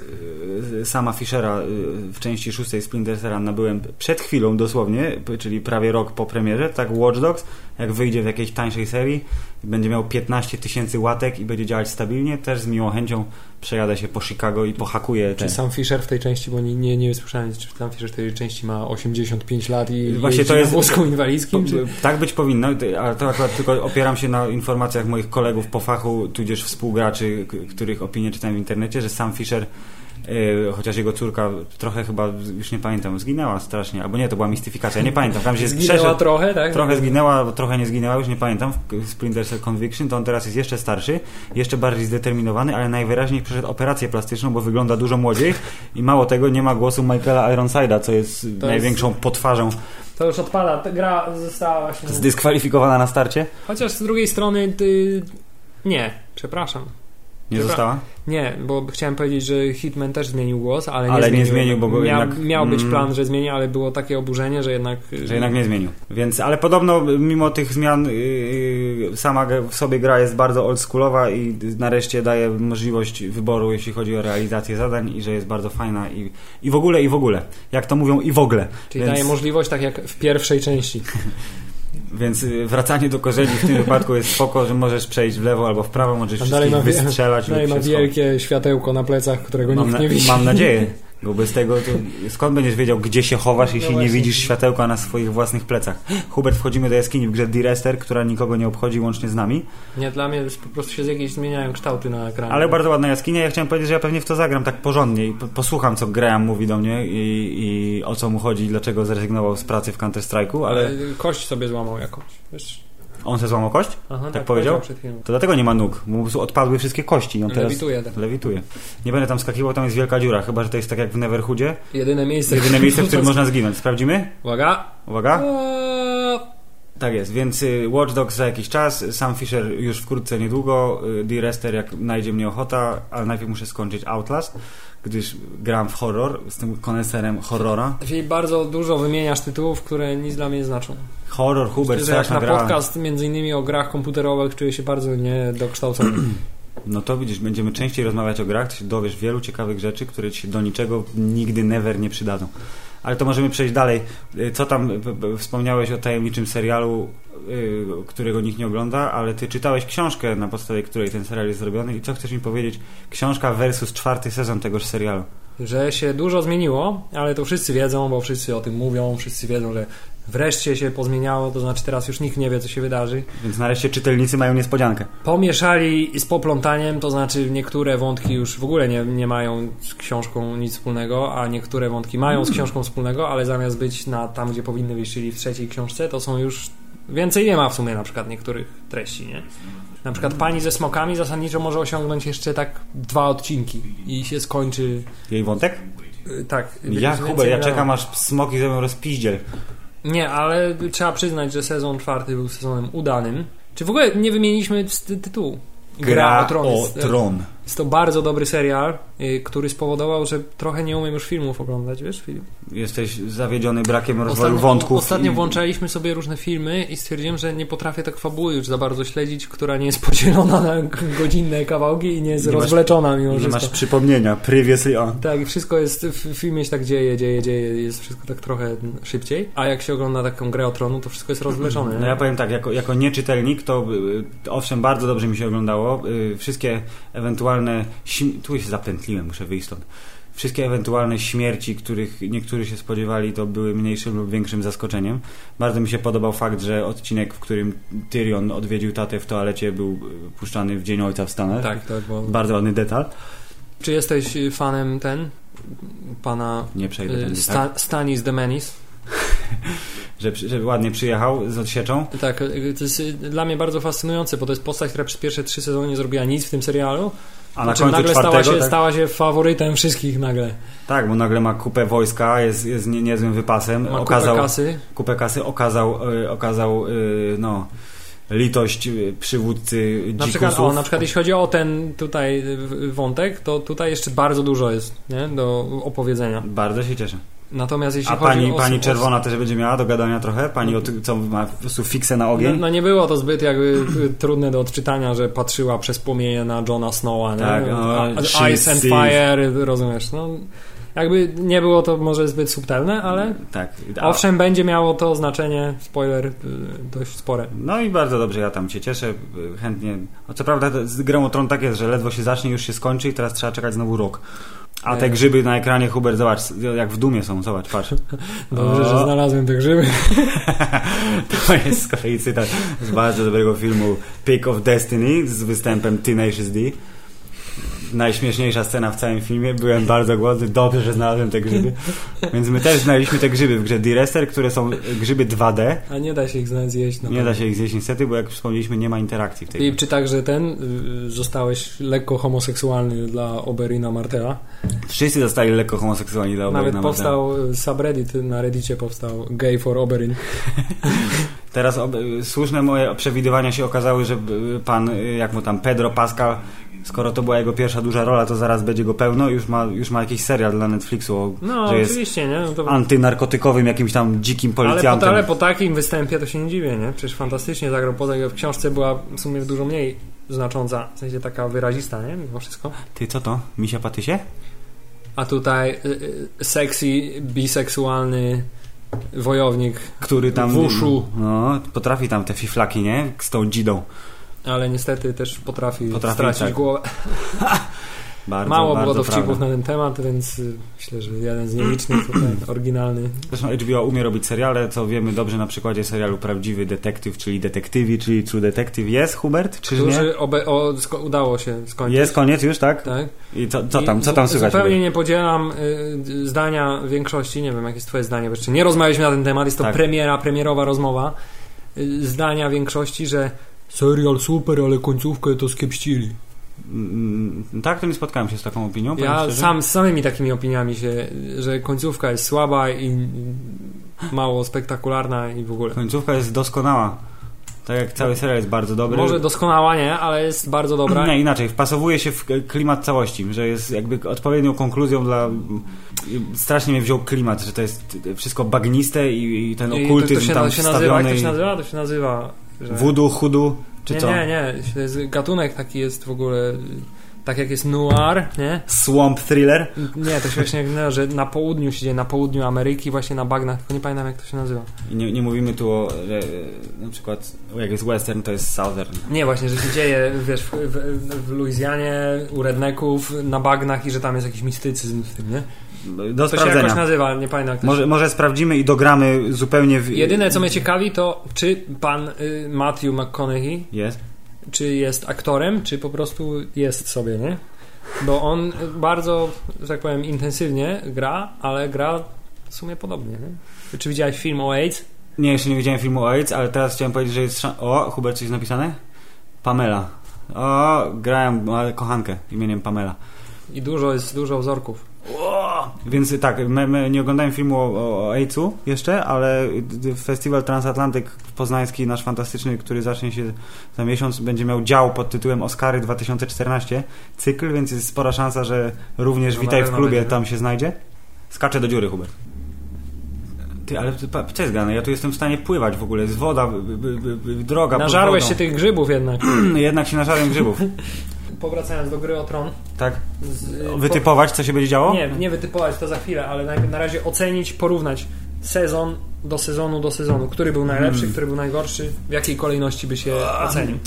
y, sama Fischera y, w części szóstej Splinter Cella nabyłem przed chwilą dosłownie, czyli prawie rok po premierze, tak Watch Dogs, jak wyjdzie w jakiejś tańszej serii, będzie miał 15 tysięcy łatek i będzie działać stabilnie, też z miłą chęcią przejadę się po Chicago i pohakuję te... Czy sam Fisher w tej części, bo nie, nie, nie słyszałem, czy sam Fisher w tej części ma 85 lat i Właśnie to jest- wózku inwalidzkim? Czy... Tak być powinno, ale to akurat tylko opieram się na informacjach moich kolegów po fachu, tudzież współgraczy, których opinie czytałem w internecie, że sam Fisher, chociaż jego córka trochę chyba, już nie pamiętam, zginęła strasznie, albo nie, to była mistyfikacja, nie pamiętam, tam się Zginęła przeszedł, trochę, tak? trochę zginęła, trochę nie zginęła, już nie pamiętam, w Splinter Cell Conviction, to on teraz jest jeszcze starszy, jeszcze bardziej zdeterminowany, ale najwyraźniej przeszedł operację plastyczną, bo wygląda dużo młodziej i mało tego, nie ma głosu Michaela Ironside'a, co jest To największą potwarzą To już odpada, ta gra została właśnie... zdyskwalifikowana na starcie. Chociaż z drugiej strony ty... Nie, przepraszam. Nie Dobra. została? Nie, bo chciałem powiedzieć, że Hitman też zmienił głos, ale nie Ale nie zmienił. zmienił, bo jednak- miał być mm. plan, że zmieni, ale było takie oburzenie, że jednak... Że jednak nie zmienił. Więc, ale podobno mimo tych zmian yy, sama w sobie gra jest bardzo oldschoolowa i nareszcie daje możliwość wyboru, jeśli chodzi o realizację zadań i że jest bardzo fajna i, i w ogóle, i w ogóle. Jak to mówią, i w ogóle. Czyli więc, daje możliwość, tak jak w pierwszej części. Więc yy, wracanie do korzeni w tym wypadku jest spoko, że możesz przejść w lewo albo w prawo, możesz wszystkich ma wystrzelać Dalej ma wielkie światełko na plecach, którego Mam, nikt na, nie widzi. mam nadzieję. Bo bez tego skąd będziesz wiedział, gdzie się chowasz, jeśli No nie właśnie. widzisz światełka na swoich własnych plecach? Hubert, wchodzimy do jaskini w grze Direster, która nikogo nie obchodzi łącznie z nami. Nie, dla mnie po prostu się jakieś zmieniają kształty na ekranie. Ale bardzo ładna jaskinia. Ja chciałem powiedzieć, że ja pewnie w to zagram tak porządnie i po- posłucham, co Graham mówi do mnie i, i o co mu chodzi, i dlaczego zrezygnował z pracy w Counter-Strike'u, ale Ale kość sobie złamał jakąś, wiesz? On se złamał kość? Aha, Tak powiedział? Przed chwilą. To dlatego nie ma nóg, bo mu po prostu odpadły wszystkie kości i on teraz Lewituje. tak. lewituje. Nie będę tam skakiwał, tam jest wielka dziura, chyba, że to jest tak jak w Neverhoodzie. Jedyne miejsce. Jedyne miejsce, w którym można zginąć. Sprawdzimy? Uwaga. Uwaga. Tak jest, więc y, Watch Dogs za jakiś czas, Sam Fisher już wkrótce niedługo, y, D-Rester jak najdzie mnie ochota, ale najpierw muszę skończyć Outlast, gdyż gram w horror, jestem koneserem horrora. Czyli bardzo dużo wymieniasz tytułów, które nic dla mnie nie znaczą. Horror, Hubert, Myślę, jak na gra. podcast między innymi o grach komputerowych czuję się bardzo niedokształcony. No to widzisz, będziemy częściej rozmawiać o grach, to się dowiesz wielu ciekawych rzeczy, które ci się do niczego nigdy, never nie przydadzą. Ale to możemy przejść dalej. Y, Co tam, wspomniałeś o tajemniczym serialu, którego nikt nie ogląda, ale ty czytałeś książkę, na podstawie której ten serial jest zrobiony i co chcesz mi powiedzieć? Książka versus czwarty sezon tegoż serialu. że się dużo zmieniło, ale to wszyscy wiedzą, bo wszyscy o tym mówią, wszyscy wiedzą, że wreszcie się pozmieniało, to znaczy teraz już nikt nie wie, co się wydarzy. Więc nareszcie czytelnicy mają niespodziankę. Pomieszali z poplątaniem, to znaczy niektóre wątki już w ogóle nie, nie mają z książką nic wspólnego, a niektóre wątki mają z książką wspólnego, ale zamiast być na tam, gdzie powinny być, czyli w trzeciej książce, to są już więcej nie ma w sumie na przykład niektórych treści, nie? Na przykład pani ze smokami zasadniczo może osiągnąć jeszcze tak dwa odcinki i się skończy Jej wątek? y, tak. Ja, Hubert, ja czekam aż smoki zrobią rozpiździel. Nie, ale trzeba przyznać, że sezon czwarty był sezonem udanym. Czy w ogóle nie wymieniliśmy ty- tytułu? Gra o Tron. Jest, tron. Jest to bardzo dobry serial, y, który spowodował, że trochę nie umiem już filmów oglądać, wiesz Filip? Jesteś zawiedziony brakiem rozwoju Ostatnio, wątków. ostatnio i- włączaliśmy sobie różne filmy i stwierdziłem, że nie potrafię tak fabuły już za bardzo śledzić, która nie jest podzielona na godzinne kawałki i nie jest Nie masz- rozwleczona mimo Nie wszystko. masz przypomnienia. Previously on. Tak, i wszystko jest, w filmie się tak dzieje, dzieje, dzieje, jest wszystko tak trochę szybciej, a jak się ogląda taką grę o tronu, to wszystko jest rozwleczone. No ja powiem tak, jako, jako nieczytelnik to y, owszem, bardzo dobrze mi się oglądało. Y, Wszystkie ewentualne... śm- Tu się zapętliłem, muszę wyjść stąd. Wszystkie ewentualne śmierci, których niektórzy się spodziewali, to były mniejszym lub większym zaskoczeniem. Bardzo mi się podobał fakt, że odcinek, w którym Tyrion odwiedził tatę w toalecie, był y, puszczany w Dzień Ojca w Stanach. Tak, tak, bo... Bardzo ładny detal. Czy jesteś y, fanem ten, pana Nie przejdę y, tędy, Sta- tak? Stanis the Menace? Że, że ładnie przyjechał z odsieczą. Tak, to jest dla mnie bardzo fascynujące, bo to jest postać, która przez pierwsze trzy sezony nie zrobiła nic w tym serialu, A na końcu nagle stała się, tak? stała się faworytem wszystkich nagle. Tak, bo nagle ma kupę wojska, jest, jest nie, niezłym wypasem. Ma okazał, kupę kasy. kupę kasy, okazał, y, okazał y, no, litość y, przywódcy Na dzikusów. przykład, o, na przykład jeśli chodzi o ten tutaj wątek, to tutaj jeszcze bardzo dużo jest nie? do opowiedzenia. Bardzo się cieszę. Natomiast jeśli A chodzi pani, o... pani Czerwona też będzie miała do gadania trochę? Pani, od, co ma po prostu fiksę na No, ogień? no nie było to zbyt jakby trudne do odczytania, że patrzyła przez płomienie na Johna Snowa, nie? Tak, no, Ice and. Fire, rozumiesz, no jakby nie było to może zbyt subtelne, ale Tak. A, owszem będzie miało to znaczenie, spoiler, y, dość spore. No i bardzo dobrze, ja tam się cieszę, y, chętnie. Co prawda z grą o tron tak jest, że ledwo się zacznie, już się skończy i teraz trzeba czekać znowu rok. A te E. grzyby na ekranie, Hubert, zobacz, jak w dumie są, zobacz, patrz. Dobrze, O. że znalazłem te grzyby. To jest z kolei cytat z bardzo dobrego filmu Pick of Destiny z występem Tenacious D. Najśmieszniejsza scena w całym filmie. Byłem bardzo głodny, dobrze, że znalazłem te grzyby. Więc my też znaleźliśmy te grzyby w grze D-Rester, które są grzyby 2D. A nie da się ich znać zjeść. No. Nie da się ich zjeść niestety, bo jak wspomnieliśmy, nie ma interakcji w tej I grze. czy także ten, y, zostałeś lekko homoseksualny dla Oberina Martela? Wszyscy zostali lekko homoseksualni dla Nawet Oberina Martela. powstał y, subreddit na reddicie powstał Gay for Oberyn. Teraz słuszne moje przewidywania się okazały, że y, pan, jak mu tam, Pedro Pascal, skoro to była jego pierwsza duża rola, to zaraz będzie go pełno. Już ma, już ma jakiś serial dla Netflixu, o- No, że jest oczywiście, nie? No to... antynarkotykowym jakimś tam dzikim Ale po, policjantem. ale po takim występie to się nie dziwię, nie? Przecież fantastycznie zagrał. Poza w książce była w sumie dużo mniej znacząca, w sensie taka wyrazista, nie? Mimo wszystko. Ty co to? Misia Patysie? A tutaj y, y, sexy, biseksualny wojownik, Który tam... Wushu. No, potrafi tam te fiflaki, nie? Z tą dzidą. Ale niestety też potrafi, Potrafi, stracić tak. głowę. Bardzo, Mało bardzo było dowcipów na ten temat, więc y, myślę, że jeden z nielicznych tutaj, oryginalny. Zresztą HBO umie robić seriale, co wiemy dobrze na przykładzie serialu Prawdziwy Detektyw, czyli Detektywi, czyli True Detective. Jest, Hubert? Czy nie? Obe, o, sko- udało się skończyć. Jest koniec już, tak? Tak? I co, co tam, co tam słychać? Zupełnie nie podzielam y, zdania większości, nie wiem jakie jest twoje zdanie, bo jeszcze nie rozmawialiśmy na ten temat, jest to Tak. premiera, premierowa rozmowa. Y, zdania większości, że serial super, ale końcówkę to skiepścili. Mm, Tak, to nie spotkałem się z taką opinią. Ja szczerze. sam z samymi takimi opiniami się, że końcówka jest słaba i mało spektakularna i w ogóle. Końcówka jest doskonała. Tak jak cały serial jest bardzo dobry. Może doskonała nie, ale jest bardzo dobra. Nie, inaczej, wpasowuje się w klimat całości, że jest jakby odpowiednią konkluzją dla... Strasznie mnie wziął klimat, że to jest wszystko bagniste i, i ten I okultyzm to, to się, tam to się nazywa, jak to się nazywa? To się nazywa... Że... Voodoo, hudu, czy nie, co? nie, nie, to jest gatunek taki jest w ogóle... Tak jak jest noir, nie? Swamp thriller? Nie, to się właśnie nazywa, że na południu się dzieje, na południu Ameryki, właśnie na bagnach, tylko nie pamiętam jak to się nazywa. I Nie, nie mówimy tu o, że, na przykład, jak jest western, to jest southern. Nie, właśnie, że się dzieje, wiesz, w, w, w Luizjanie, u redneków, na bagnach i że tam jest jakiś mistycyzm w tym, nie? Do To się jakoś sprawdzenia. nazywa, nie pamiętam. Może, może sprawdzimy i dogramy zupełnie w... Jedyne, co mnie ciekawi, to czy pan y, Matthew McConaughey, Jest? czy jest aktorem, czy po prostu jest sobie, nie? Bo on bardzo, że tak powiem, intensywnie gra, ale gra w sumie podobnie, nie? Czy widziałeś film o AIDS? Nie, jeszcze nie widziałem filmu o AIDS, ale teraz chciałem powiedzieć, że jest... szan- O, Hubert, coś jest napisane? Pamela. O, grałem ale kochankę imieniem Pamela. I dużo jest, dużo wzorków. Więc tak, my, my nie oglądałem filmu o, o, AIDS-u jeszcze, ale festiwal Transatlantyk Poznański, nasz fantastyczny, który zacznie się za miesiąc, będzie miał dział pod tytułem Oscary 2014, cykl, więc jest spora szansa, że również No, Witaj w klubie będzie. tam się znajdzie. Skaczę do dziury, Hubert. Ty, ale co jest grane? Ja tu jestem w stanie pływać w ogóle, jest woda, b, b, b, b, droga pod Nażarłeś wodą. się tych grzybów jednak. Jednak się nażarłem grzybów. Powracając do gry o tron. Tak? Z, Wytypować, co się będzie działo? Nie, nie wytypować to za chwilę, ale najpierw na razie ocenić, porównać sezon do sezonu do sezonu. Który był najlepszy, Hmm. który był najgorszy, w jakiej kolejności by się ocenił.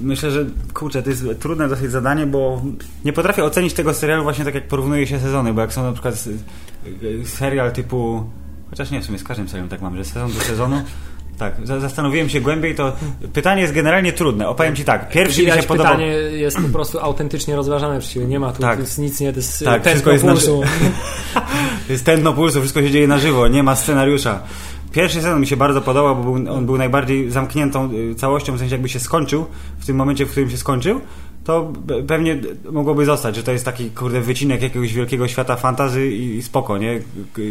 Myślę, że kurczę, to jest trudne dosyć zadanie, bo nie potrafię ocenić tego serialu właśnie tak jak porównuje się sezony, bo jak są na przykład serial typu chociaż nie, w sumie z każdym serialem tak mam, że sezon do sezonu tak, za- zastanowiłem się głębiej, to pytanie jest generalnie trudne. Opowiem Ci tak, pierwszy mi Widać się podobał... pytanie jest po prostu autentycznie rozważane przez Ciebie. Nie ma tu Tak. jest nic, nie, to jest Tak, wszystko jest na pulsu. To jest tętno pulsu, wszystko się dzieje na żywo, nie ma scenariusza. Pierwszy sezon mi się bardzo podobał, bo był, on był najbardziej zamkniętą y, całością, w sensie jakby się skończył, w tym momencie, w którym się skończył, to pewnie mogłoby zostać, że to jest taki, kurde, wycinek jakiegoś wielkiego świata fantazy i, i spoko, nie? K-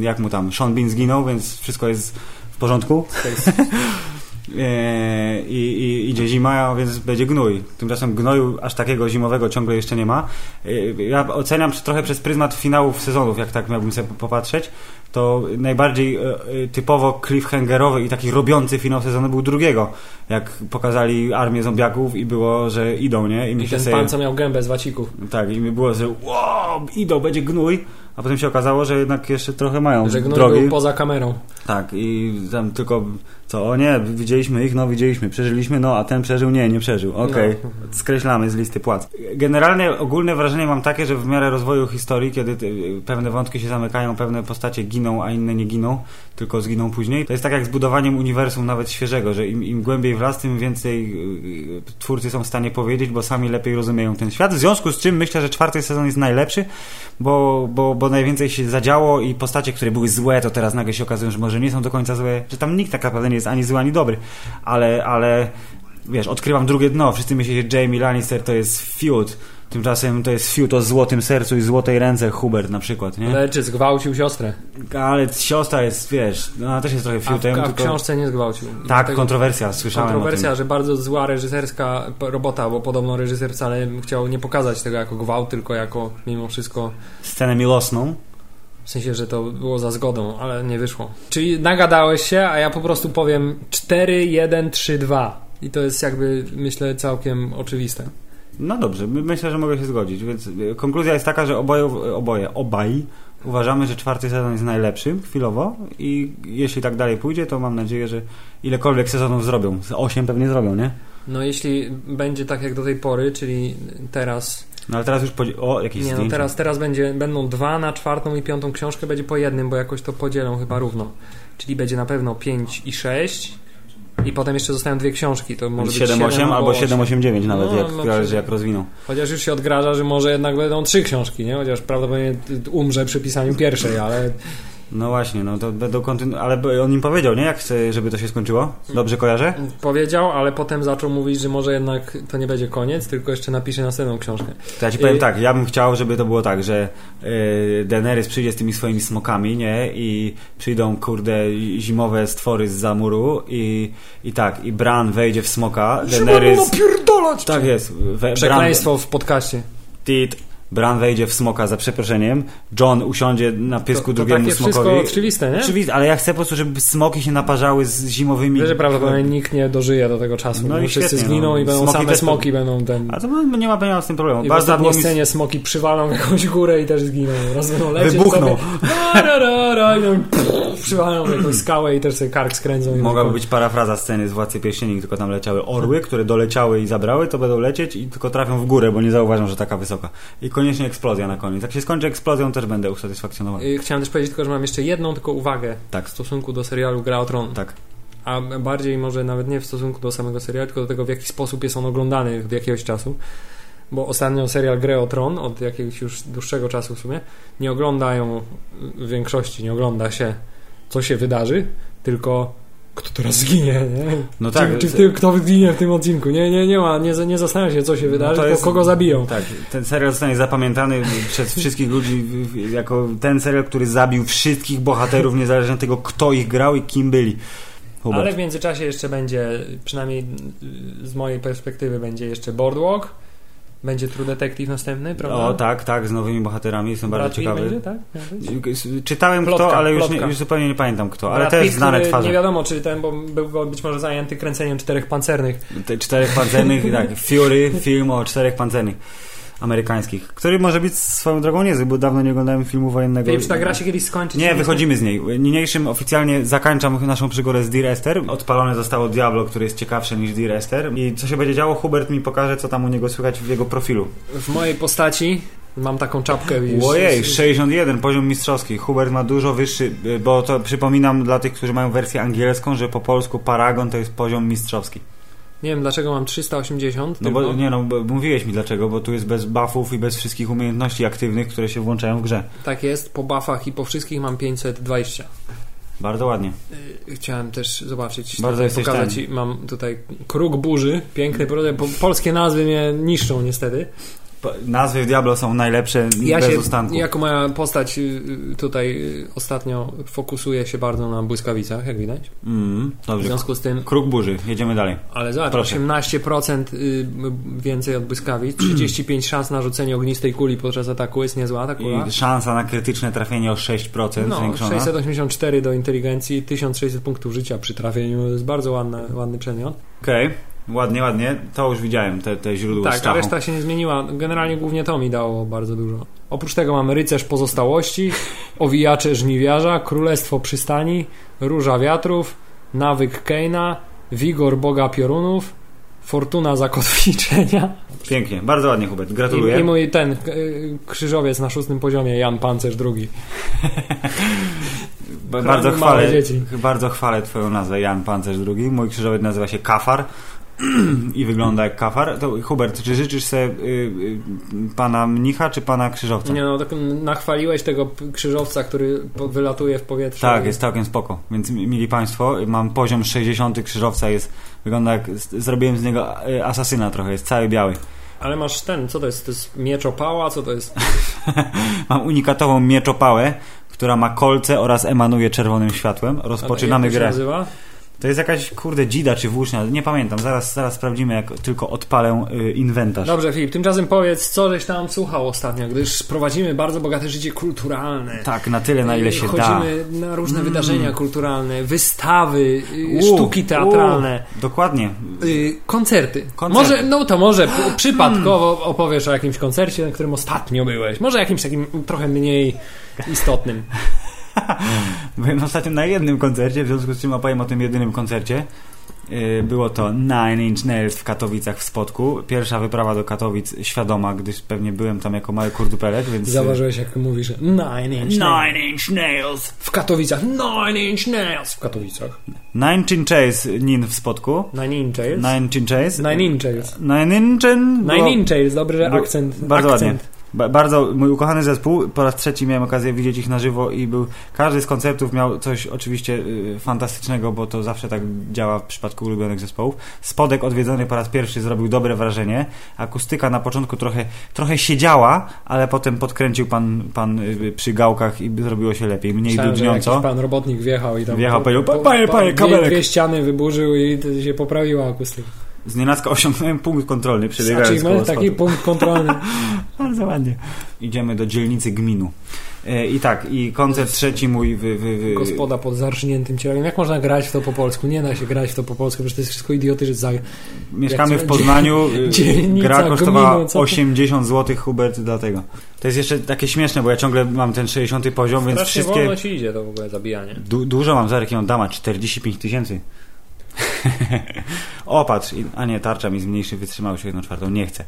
Jak mu tam, Sean Bean zginął, więc wszystko jest w porządku. E, I, i idzie zima, więc będzie gnój. Tymczasem gnoju aż takiego zimowego ciągle jeszcze nie ma. E, Ja oceniam trochę przez pryzmat finałów sezonów, jak tak miałbym sobie popatrzeć. To najbardziej e, typowo cliffhangerowy i taki robiący finał sezonu był drugiego. Jak pokazali armię zombiaków i było, że idą, nie? I myślę ten sobie- pan, co miał gębę z wacików. Tak, i mi było, że wow, idą, będzie gnój. A potem się okazało, że jednak jeszcze trochę mają Że gnój drogi. poza kamerą. Tak, i tam tylko co, o nie, widzieliśmy ich, no widzieliśmy, przeżyliśmy, no a ten przeżył, nie, nie przeżył. Okej, No. skreślamy z listy płac. Generalnie ogólne wrażenie mam takie, że w miarę rozwoju historii, kiedy pewne wątki się zamykają, pewne postacie giną, a inne nie giną, tylko zginą później, to jest tak jak z budowaniem uniwersum nawet świeżego, że im, im głębiej w las, tym więcej y, twórcy są w stanie powiedzieć, bo sami lepiej rozumieją ten świat. W związku z czym myślę, że czwarty sezon jest najlepszy, bo, bo, bo najwięcej się zadziało i postacie, które były złe, to teraz nagle się okazują, że może nie są do końca złe, że tam nikt tak naprawdę nie jest ani zły, ani dobry, ale, ale wiesz, odkrywam drugie dno, wszyscy myślą, że Jamie Lannister to jest feud, tymczasem to jest feud o złotym sercu i złotej ręce Hubert na przykład, nie? Leczy, zgwałcił siostrę. Ale siostra jest, wiesz, no, ona też jest trochę A w, a w tylko... książce nie zgwałcił. Tak, kontrowersja, słyszałem Kontrowersja, że bardzo zła reżyserska robota, bo podobno reżyser wcale chciał nie pokazać tego jako gwałt, tylko jako mimo wszystko. Scenę miłosną. W sensie, że to było za zgodą, ale nie wyszło. Czyli nagadałeś się, a ja po prostu powiem 4, 1, 3, 2. I to jest jakby, myślę, całkiem oczywiste. No dobrze, my- myślę, że mogę się zgodzić, więc y, konkluzja jest taka, że oboje, oboje obaj uważamy, że czwarty sezon jest najlepszym chwilowo i jeśli tak dalej pójdzie, to mam nadzieję, że ilekolwiek sezonów zrobią, z osiem pewnie zrobią, nie? No jeśli będzie tak jak do tej pory, czyli teraz... No ale teraz już podzi- o, jakieś Nie, no teraz, teraz będzie, będą dwa na czwartą i piątą książkę, będzie po jednym, bo jakoś to podzielą chyba równo. Czyli będzie na pewno 5 i 6 i potem jeszcze zostają dwie książki, to może być 7-8 7 albo 7-8-9 nawet, No, jak, no, przecież- jak rozwiną. Chociaż już się odgraża, że może jednak będą trzy książki, nie? Chociaż prawdopodobnie umrze przy pisaniu pierwszej, ale No właśnie, no to będą kontynu... Ale on im powiedział, nie? Jak chce, żeby to się skończyło? Dobrze kojarzę? powiedział, ale potem zaczął mówić, że może jednak to nie będzie koniec, tylko jeszcze napisze następną książkę. To ja ci powiem Y- tak, ja bym chciał, żeby to było tak, że y, Daenerys przyjdzie z tymi swoimi smokami, nie? I przyjdą, kurde, zimowe stwory z zamuru i, i tak, i Bran wejdzie w smoka, Daenerys... napierdolać! Tak jest. We, Przekleństwo w podcaście. Bran, tit, Bran wejdzie w smoka za przeproszeniem, John usiądzie na pysku To, to drugiemu takie smokowi. wszystko oczywiste, nie? Oczywiście, ale ja chcę po prostu, żeby smoki się naparzały z zimowymi... Wiesz, że prawdopodobnie nikt nie dożyje do tego czasu. No No i wszyscy świetnie, zginą no. i będą Smoki same smoki będą ten... A to nie ma, nie ma z tym problemu. I w Bardzo było ostatniej mi... scenie smoki przywalą w jakąś górę i też zginą. Raz będą lecieć Wybuchną. sobie, ra, ra, ra, ra, i tam pff, przywalą w jakąś skałę i też sobie kark skręcą. Mogłaby być parafraza sceny z Władcy Pierścieni, tylko tam leciały orły, które doleciały i zabrały, to będą lecieć i tylko trafią w górę, bo nie zauważą, że taka wysoka. I koniecznie eksplozja na koniec. Jak się skończy eksplozją, też będę usatysfakcjonowany. Y, Chciałem też powiedzieć tylko, że mam jeszcze jedną tylko uwagę Tak. w stosunku do serialu Gra o Tron. Tak. A bardziej może nawet nie w stosunku do samego serialu, tylko do tego, w jaki sposób jest on oglądany od jakiegoś czasu. Bo ostatnio serial Grę o Tron, od jakiegoś już dłuższego czasu w sumie, nie oglądają w większości, nie ogląda się, co się wydarzy, tylko kto teraz zginie, nie? No tak. Czy, czy tym, kto zginie w tym odcinku? Nie, nie, nie ma, nie, nie zastanawia się, co się wydarzy, No to tylko jest- kogo zabiją. Tak, ten serial zostanie zapamiętany przez wszystkich ludzi jako ten serial, który zabił wszystkich bohaterów, niezależnie od tego, kto ich grał i kim byli. Hubert. Ale w międzyczasie jeszcze będzie, przynajmniej z mojej perspektywy, będzie jeszcze Boardwalk, będzie True Detective następny, prawda? O tak, tak, z nowymi bohaterami, jestem Brad bardzo Pitt ciekawy. będzie, tak? Czytałem Plotka, kto, ale już, nie, już zupełnie nie pamiętam kto, ale też Pitt, znane twarze. Nie wiadomo, czy ten, bo był być może zajęty kręceniem czterech pancernych. Te czterech pancernych, tak, Fury, film o czterech pancernych amerykańskich, który może być swoją drogą niezły, bo dawno nie oglądałem filmu wojennego. Filip, czy ta gra się kiedyś skończy? Nie, wychodzimy z niej. Niniejszym oficjalnie zakończam naszą przygodę z Dear Esther. Odpalone zostało Diablo, który jest ciekawsze niż Dear Esther. I co się będzie działo, Hubert mi pokaże, co tam u niego słychać w jego profilu. W mojej postaci mam taką czapkę. Ojej, 61, poziom mistrzowski. Hubert ma dużo wyższy, bo to przypominam dla tych, którzy mają wersję angielską, że po polsku Paragon to jest poziom mistrzowski. Nie wiem dlaczego mam 380. No bo nie no, bo mówiłeś mi dlaczego, bo tu jest bez buffów i bez wszystkich umiejętności aktywnych, które się włączają w grze. Tak jest, po buffach i po wszystkich mam 520. Bardzo ładnie. Y, Chciałem też zobaczyć, Bardzo jesteś pokazać ten. mam tutaj kruk burzy, piękny produkt, po, polskie nazwy mnie niszczą niestety. Nazwy w Diablo są najlepsze Ja bez się, ustanku. jako moja postać y, y, tutaj y, ostatnio fokusuje się bardzo na błyskawicach, jak widać. Mm, W dobrze. związku z tym, Kruk burzy, jedziemy dalej. ale zobacz, Proszę. 18% y, więcej od błyskawic, 35 szans na rzucenie ognistej kuli podczas ataku, jest niezła ta kula. I szansa na krytyczne trafienie o 6% No, zwiększona. 684 do inteligencji, 1600 punktów życia przy trafieniu, to jest bardzo ładny, ładny przedmiot. Okej, ładnie, ładnie. To już widziałem, te, te źródło z Tak, a reszta się nie zmieniła. Generalnie głównie to mi dało bardzo dużo. Oprócz tego mamy rycerz pozostałości, owijacze żniwiarza, królestwo przystani, róża wiatrów, nawyk Keina, wigor boga piorunów, fortuna zakotwiczenia Pięknie, bardzo ładnie Hubert, gratuluję. i, i mój ten y, krzyżowiec na szóstym poziomie, Jan Pancerz II. Ba- bardzo chwalę, bardzo chwalę twoją nazwę, Jan Pancerz II. Mój krzyżowiec nazywa się Kafar i wygląda jak Kafar. To Hubert, czy życzysz sobie y, y, pana mnicha, czy pana krzyżowca? Nie no, tak nachwaliłeś tego krzyżowca, który wylatuje w powietrze. Tak, jest całkiem spoko. Więc mi- mili Państwo, mam poziom 60 krzyżowca, jest, wygląda jak, zrobiłem z niego y, asasyna trochę, jest cały biały. Ale masz ten, co to jest? To jest mieczopała? Co to jest? Mam unikatową mieczopałę, która ma kolce oraz emanuje czerwonym światłem. Rozpoczynamy jak to się grę. To jest jakaś, kurde, dzida czy włócznia, nie pamiętam. Zaraz, zaraz sprawdzimy, jak tylko odpalę y, inwentarz. Dobrze, Filip, tymczasem powiedz, co żeś tam słuchał ostatnio, gdyż prowadzimy bardzo bogate życie kulturalne. Tak, na tyle, na ile się da. Chodzimy na różne wydarzenia kulturalne, wystawy, y, U, sztuki teatralne, u, dokładnie. y, koncerty. Koncerty. Może, no to może p- przypadkowo opowiesz o jakimś koncercie, na którym ostatnio byłeś. Może jakimś takim trochę mniej istotnym. Byłem ostatnio na jednym koncercie, w związku z czym opowiem o tym jedynym koncercie. Y, Było to Nine Inch Nails w Katowicach w Spodku. Pierwsza wyprawa do Katowic świadoma, gdyż pewnie byłem tam jako mały kurdupelek, więc... y, Zauważyłeś, jak mówisz Nine Inch Nails. Nine Inch Nails! W Katowicach. Nine Inch Nails. W Katowicach. Nine Inch Nails Nin w Spodku. Nine Inch Nails. Nine Inch Nails. Nine Inch Nails. Nine Inch Nine Inch Nails. Dobry że akcent. Bardzo akcent. ładnie. Ba- bardzo mój ukochany zespół, po raz trzeci miałem okazję widzieć ich na żywo i był każdy z koncertów miał coś oczywiście y, fantastycznego, bo to zawsze tak działa w przypadku ulubionych zespołów. Spodek odwiedzony po raz pierwszy zrobił dobre wrażenie. Akustyka na początku trochę, trochę siedziała, ale potem podkręcił pan, pan y, przy gałkach i zrobiło się lepiej, mniej Myślałem, dudniąco. pan robotnik wjechał i tam... Wjechał, powiedział, "Pa- panie, panie, kabelek". dwie ściany wyburzył i się poprawiła akustyka. Z nienacka osiągnąłem punkt kontrolny, przebiegając koło taki punkt kontrolny. Bardzo ładnie. Idziemy do dzielnicy gminu. E, I tak, i koncert trzeci mój w, w, w, Gospoda pod zarżniętym ciałem. Jak można grać w to po polsku? Nie da się grać w to po polsku, przecież to jest wszystko idiotyzm. Mieszkamy Jak w Poznaniu. y, Dzielnica Gra kosztowała gminu, co to? 80 zł Hubert dlatego. To jest jeszcze takie śmieszne, bo ja ciągle mam ten 60 poziom, więc Strasznie wszystkie. wolno ci idzie to w ogóle zabijanie. Du dużo mam za jakie on dama, 45 tysięcy. o, patrz, i- a nie, tarcza mi zmniejszy wytrzymałość o 1 czwartą, nie chcę.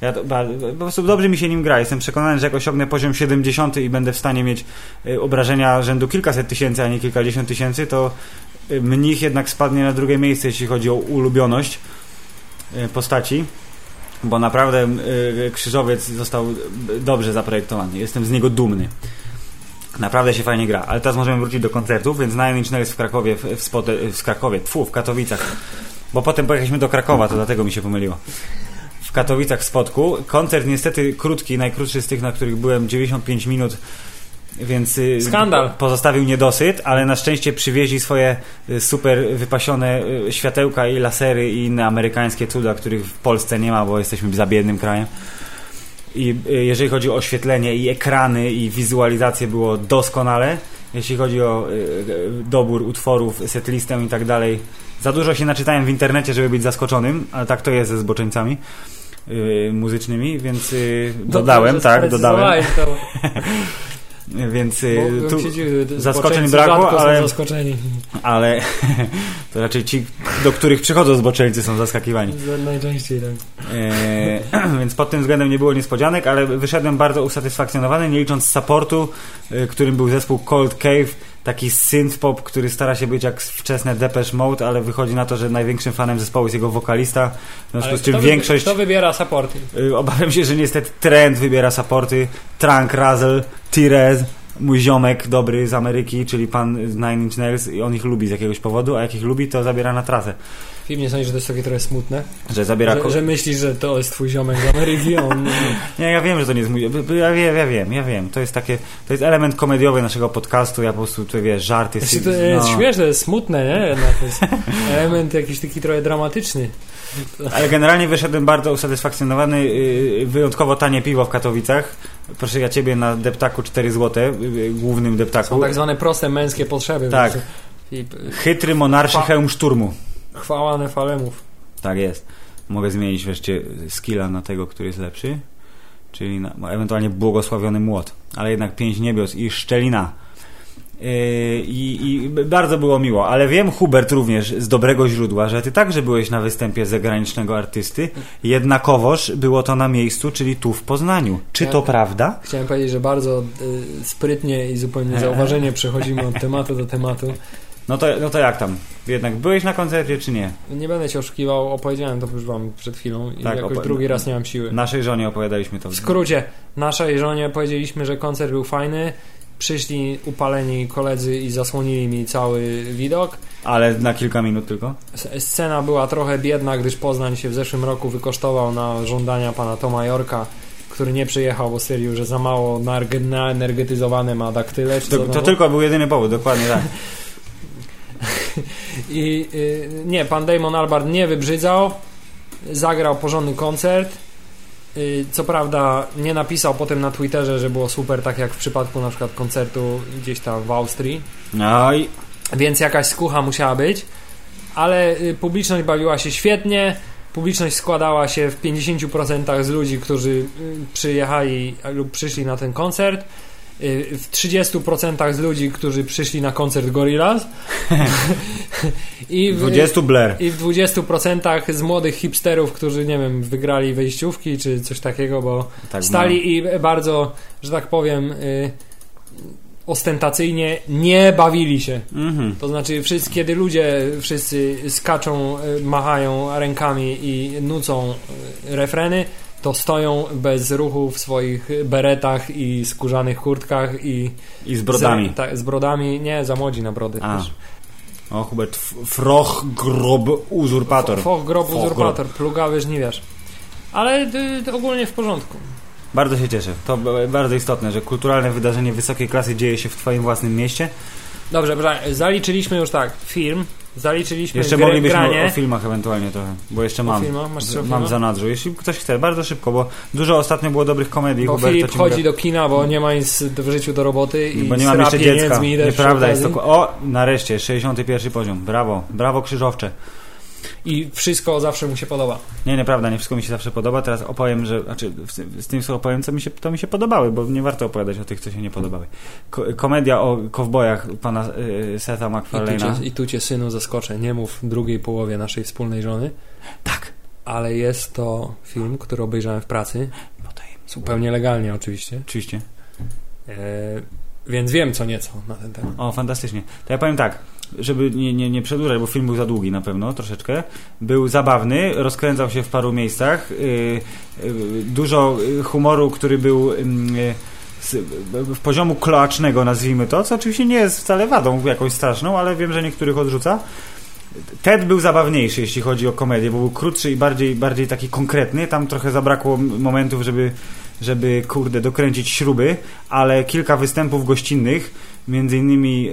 Ja to, po prostu dobrze mi się nim gra. Jestem przekonany, że jak osiągnę poziom 70 i będę w stanie mieć y, obrażenia rzędu kilkaset tysięcy, a nie kilkadziesiąt tysięcy, to y, mnich jednak spadnie na drugie miejsce, jeśli chodzi o ulubioność y, postaci. Bo naprawdę krzyżowiec został dobrze zaprojektowany. Jestem z niego dumny. Naprawdę się fajnie gra. Ale teraz możemy wrócić do koncertów, więc Nine Inch Nails w Krakowie, w, w, Spote, w Krakowie, tfu, w Katowicach. Bo potem pojechaliśmy do Krakowa, to dlatego mi się pomyliło. W Katowicach w Spodku. Koncert niestety krótki, najkrótszy z tych, na których byłem 95 minut, więc y, Skandal. pozostawił niedosyt, ale na szczęście przywieźli swoje y, super wypasione y, światełka i lasery i inne amerykańskie cuda, których w Polsce nie ma, bo jesteśmy za biednym krajem. I y, jeżeli chodzi o oświetlenie i ekrany i wizualizację było doskonale. Jeśli chodzi o y, y, dobór utworów, setlistę i tak dalej. Za dużo się naczytałem w internecie, żeby być zaskoczonym, ale tak to jest ze zboczeńcami muzycznymi, więc dodałem, Dobrze tak, dodałem. To, Więc bo y, tu, zaskoczeń brakło, ale- ale to raczej ci, do których przychodzą zboczeńcy są zaskakiwani. Najczęściej tak. E, więc pod tym względem nie było niespodzianek, ale wyszedłem bardzo usatysfakcjonowany, nie licząc supportu, e, którym był zespół Cold Cave, taki synth-pop, który stara się być jak wczesne Depeche Mode, ale wychodzi na to, że największym fanem zespołu jest jego wokalista, w związku Ale z czym większość... Kto wybiera supporty? Y, Obawiam się, że niestety trend wybiera supporty. Trunk, Razzle, Tires, mój ziomek dobry z Ameryki, czyli pan z Nine Inch Nails i on ich lubi z jakiegoś powodu, a jak ich lubi, to zabiera na trasę. Film nie sądzisz, że to jest takie trochę smutne? Że zabiera... Że, że myślisz, że to jest twój ziomek z Ameryki, on... Nie, ja wiem, że to nie jest mój... Ja wiem, ja wiem, ja wiem. To jest takie... To jest element komediowy naszego podcastu, ja po prostu, tu wiesz, żarty... Znaczy, to jest no. śmieszne, jest smutne, nie? Jednak to jest element jakiś taki trochę dramatyczny. Ale generalnie wyszedłem bardzo usatysfakcjonowany. Yy, Wyjątkowo tanie piwo w Katowicach. Proszę ja ciebie na deptaku 4 zł, yy, głównym deptaku. Są tak zwane proste męskie potrzeby. Tak. I Chytry monarszy Pa- hełm szturmu. chwała nefalemów. Tak jest. Mogę zmienić wreszcie skilla na tego, który jest lepszy. Czyli na, ewentualnie błogosławiony młot. Ale jednak pięć niebios i szczelina. Yy, I, I bardzo było miło, ale wiem, Hubert, również z dobrego źródła, że ty także byłeś na występie zagranicznego artysty. Jednakowoż było to na miejscu, czyli tu w Poznaniu. Czy to Tak. prawda? Chciałem powiedzieć, że bardzo y, sprytnie i zupełnie zauważenie przechodzimy od tematu do tematu. No to, no to jak tam? Jednak byłeś na koncercie, czy nie? Nie będę cię oszukiwał, opowiedziałem to już wam przed chwilą i Tak, jakoś drugi raz nie mam siły. Naszej żonie opowiadaliśmy to. W skrócie, naszej żonie powiedzieliśmy, że koncert był fajny. Przyszli upaleni koledzy i zasłonili mi cały widok. Ale na kilka minut tylko? Scena była trochę biedna, gdyż Poznań się w zeszłym roku wykosztował na żądania pana Toma Jorka, który nie przyjechał, bo stwierdził, że za mało naenergetyzowane ma daktyle. To, to tam tylko był jedyny powód, dokładnie tak. I y, nie, pan Damon Albarn nie wybrzydzał. Zagrał porządny koncert. Y, co prawda nie napisał potem na Twitterze, że było super, tak jak w przypadku na przykład koncertu gdzieś tam w Austrii. No i Więc jakaś skucha musiała być. Ale y, publiczność bawiła się świetnie. Publiczność składała się w 50% z ludzi, którzy y, przyjechali lub przyszli na ten koncert. Y, w 30% z ludzi, którzy przyszli na koncert Gorillaz i w, 20 Blair. i w 20% z młodych hipsterów, którzy, nie wiem, wygrali wejściówki czy coś takiego, bo Tak, stali i bardzo, że tak powiem, y, ostentacyjnie nie bawili się. Mhm. To znaczy, wszyscy, kiedy ludzie wszyscy skaczą, y, machają rękami i nucą y, refreny, to stoją bez ruchu w swoich beretach i skórzanych kurtkach i I z brodami. Z, tak, z brodami, nie, za młodzi na brody. A. też. O, Hubert, f- froch, grob, uzurpator. Foch, grob, Foch, uzurpator, plugawy żniwiarz. Ale y, ogólnie w porządku. Bardzo się cieszę. To bardzo istotne, że kulturalne wydarzenie wysokiej klasy dzieje się w twoim własnym mieście. Dobrze, zaliczyliśmy już tak, film, zaliczyliśmy Jeszcze moglibyśmy granie. o, filmach ewentualnie trochę, bo jeszcze mam. filmach? Mam filmach? w zanadrzu. Jeśli ktoś chce, bardzo szybko, bo dużo ostatnio było dobrych komedii. Bo Hubert, Filip chodzi do kina, bo nie ma nic w życiu do roboty i Bo nie mam jeszcze dziecka. Nieprawda jest to. O, nareszcie, 61 poziom. Brawo, brawo krzyżowcze. I wszystko zawsze mu się podoba. Nie, nieprawda, nie wszystko mi się zawsze podoba. Teraz opowiem, że. Znaczy, z, tym co opowiem, co mi się, to mi się podobały, bo nie warto opowiadać o tych, co się nie podobały. Ko komedia o kowbojach pana y, Setha I tu, MacFarlane'a. cię, I tu cię, synu, zaskoczę. Nie mów drugiej połowie naszej wspólnej żony, Tak. ale jest to film, który obejrzałem w pracy. No. Zupełnie legalnie oczywiście. Oczywiście. E, więc wiem co nieco na ten temat. O, fantastycznie. To ja powiem tak, żeby nie, nie, nie przedłużać, bo film był za długi na pewno, troszeczkę. Był zabawny, rozkręcał się w paru miejscach. Yy, yy, dużo humoru, który był z, w poziomu kloacznego, nazwijmy to, co oczywiście nie jest wcale wadą jakąś straszną, ale wiem, że niektórych odrzuca. Ted był zabawniejszy, jeśli chodzi o komedię, bo był krótszy i bardziej, bardziej taki konkretny. Tam trochę zabrakło momentów, żeby, żeby kurde, dokręcić śruby, ale kilka występów gościnnych, między innymi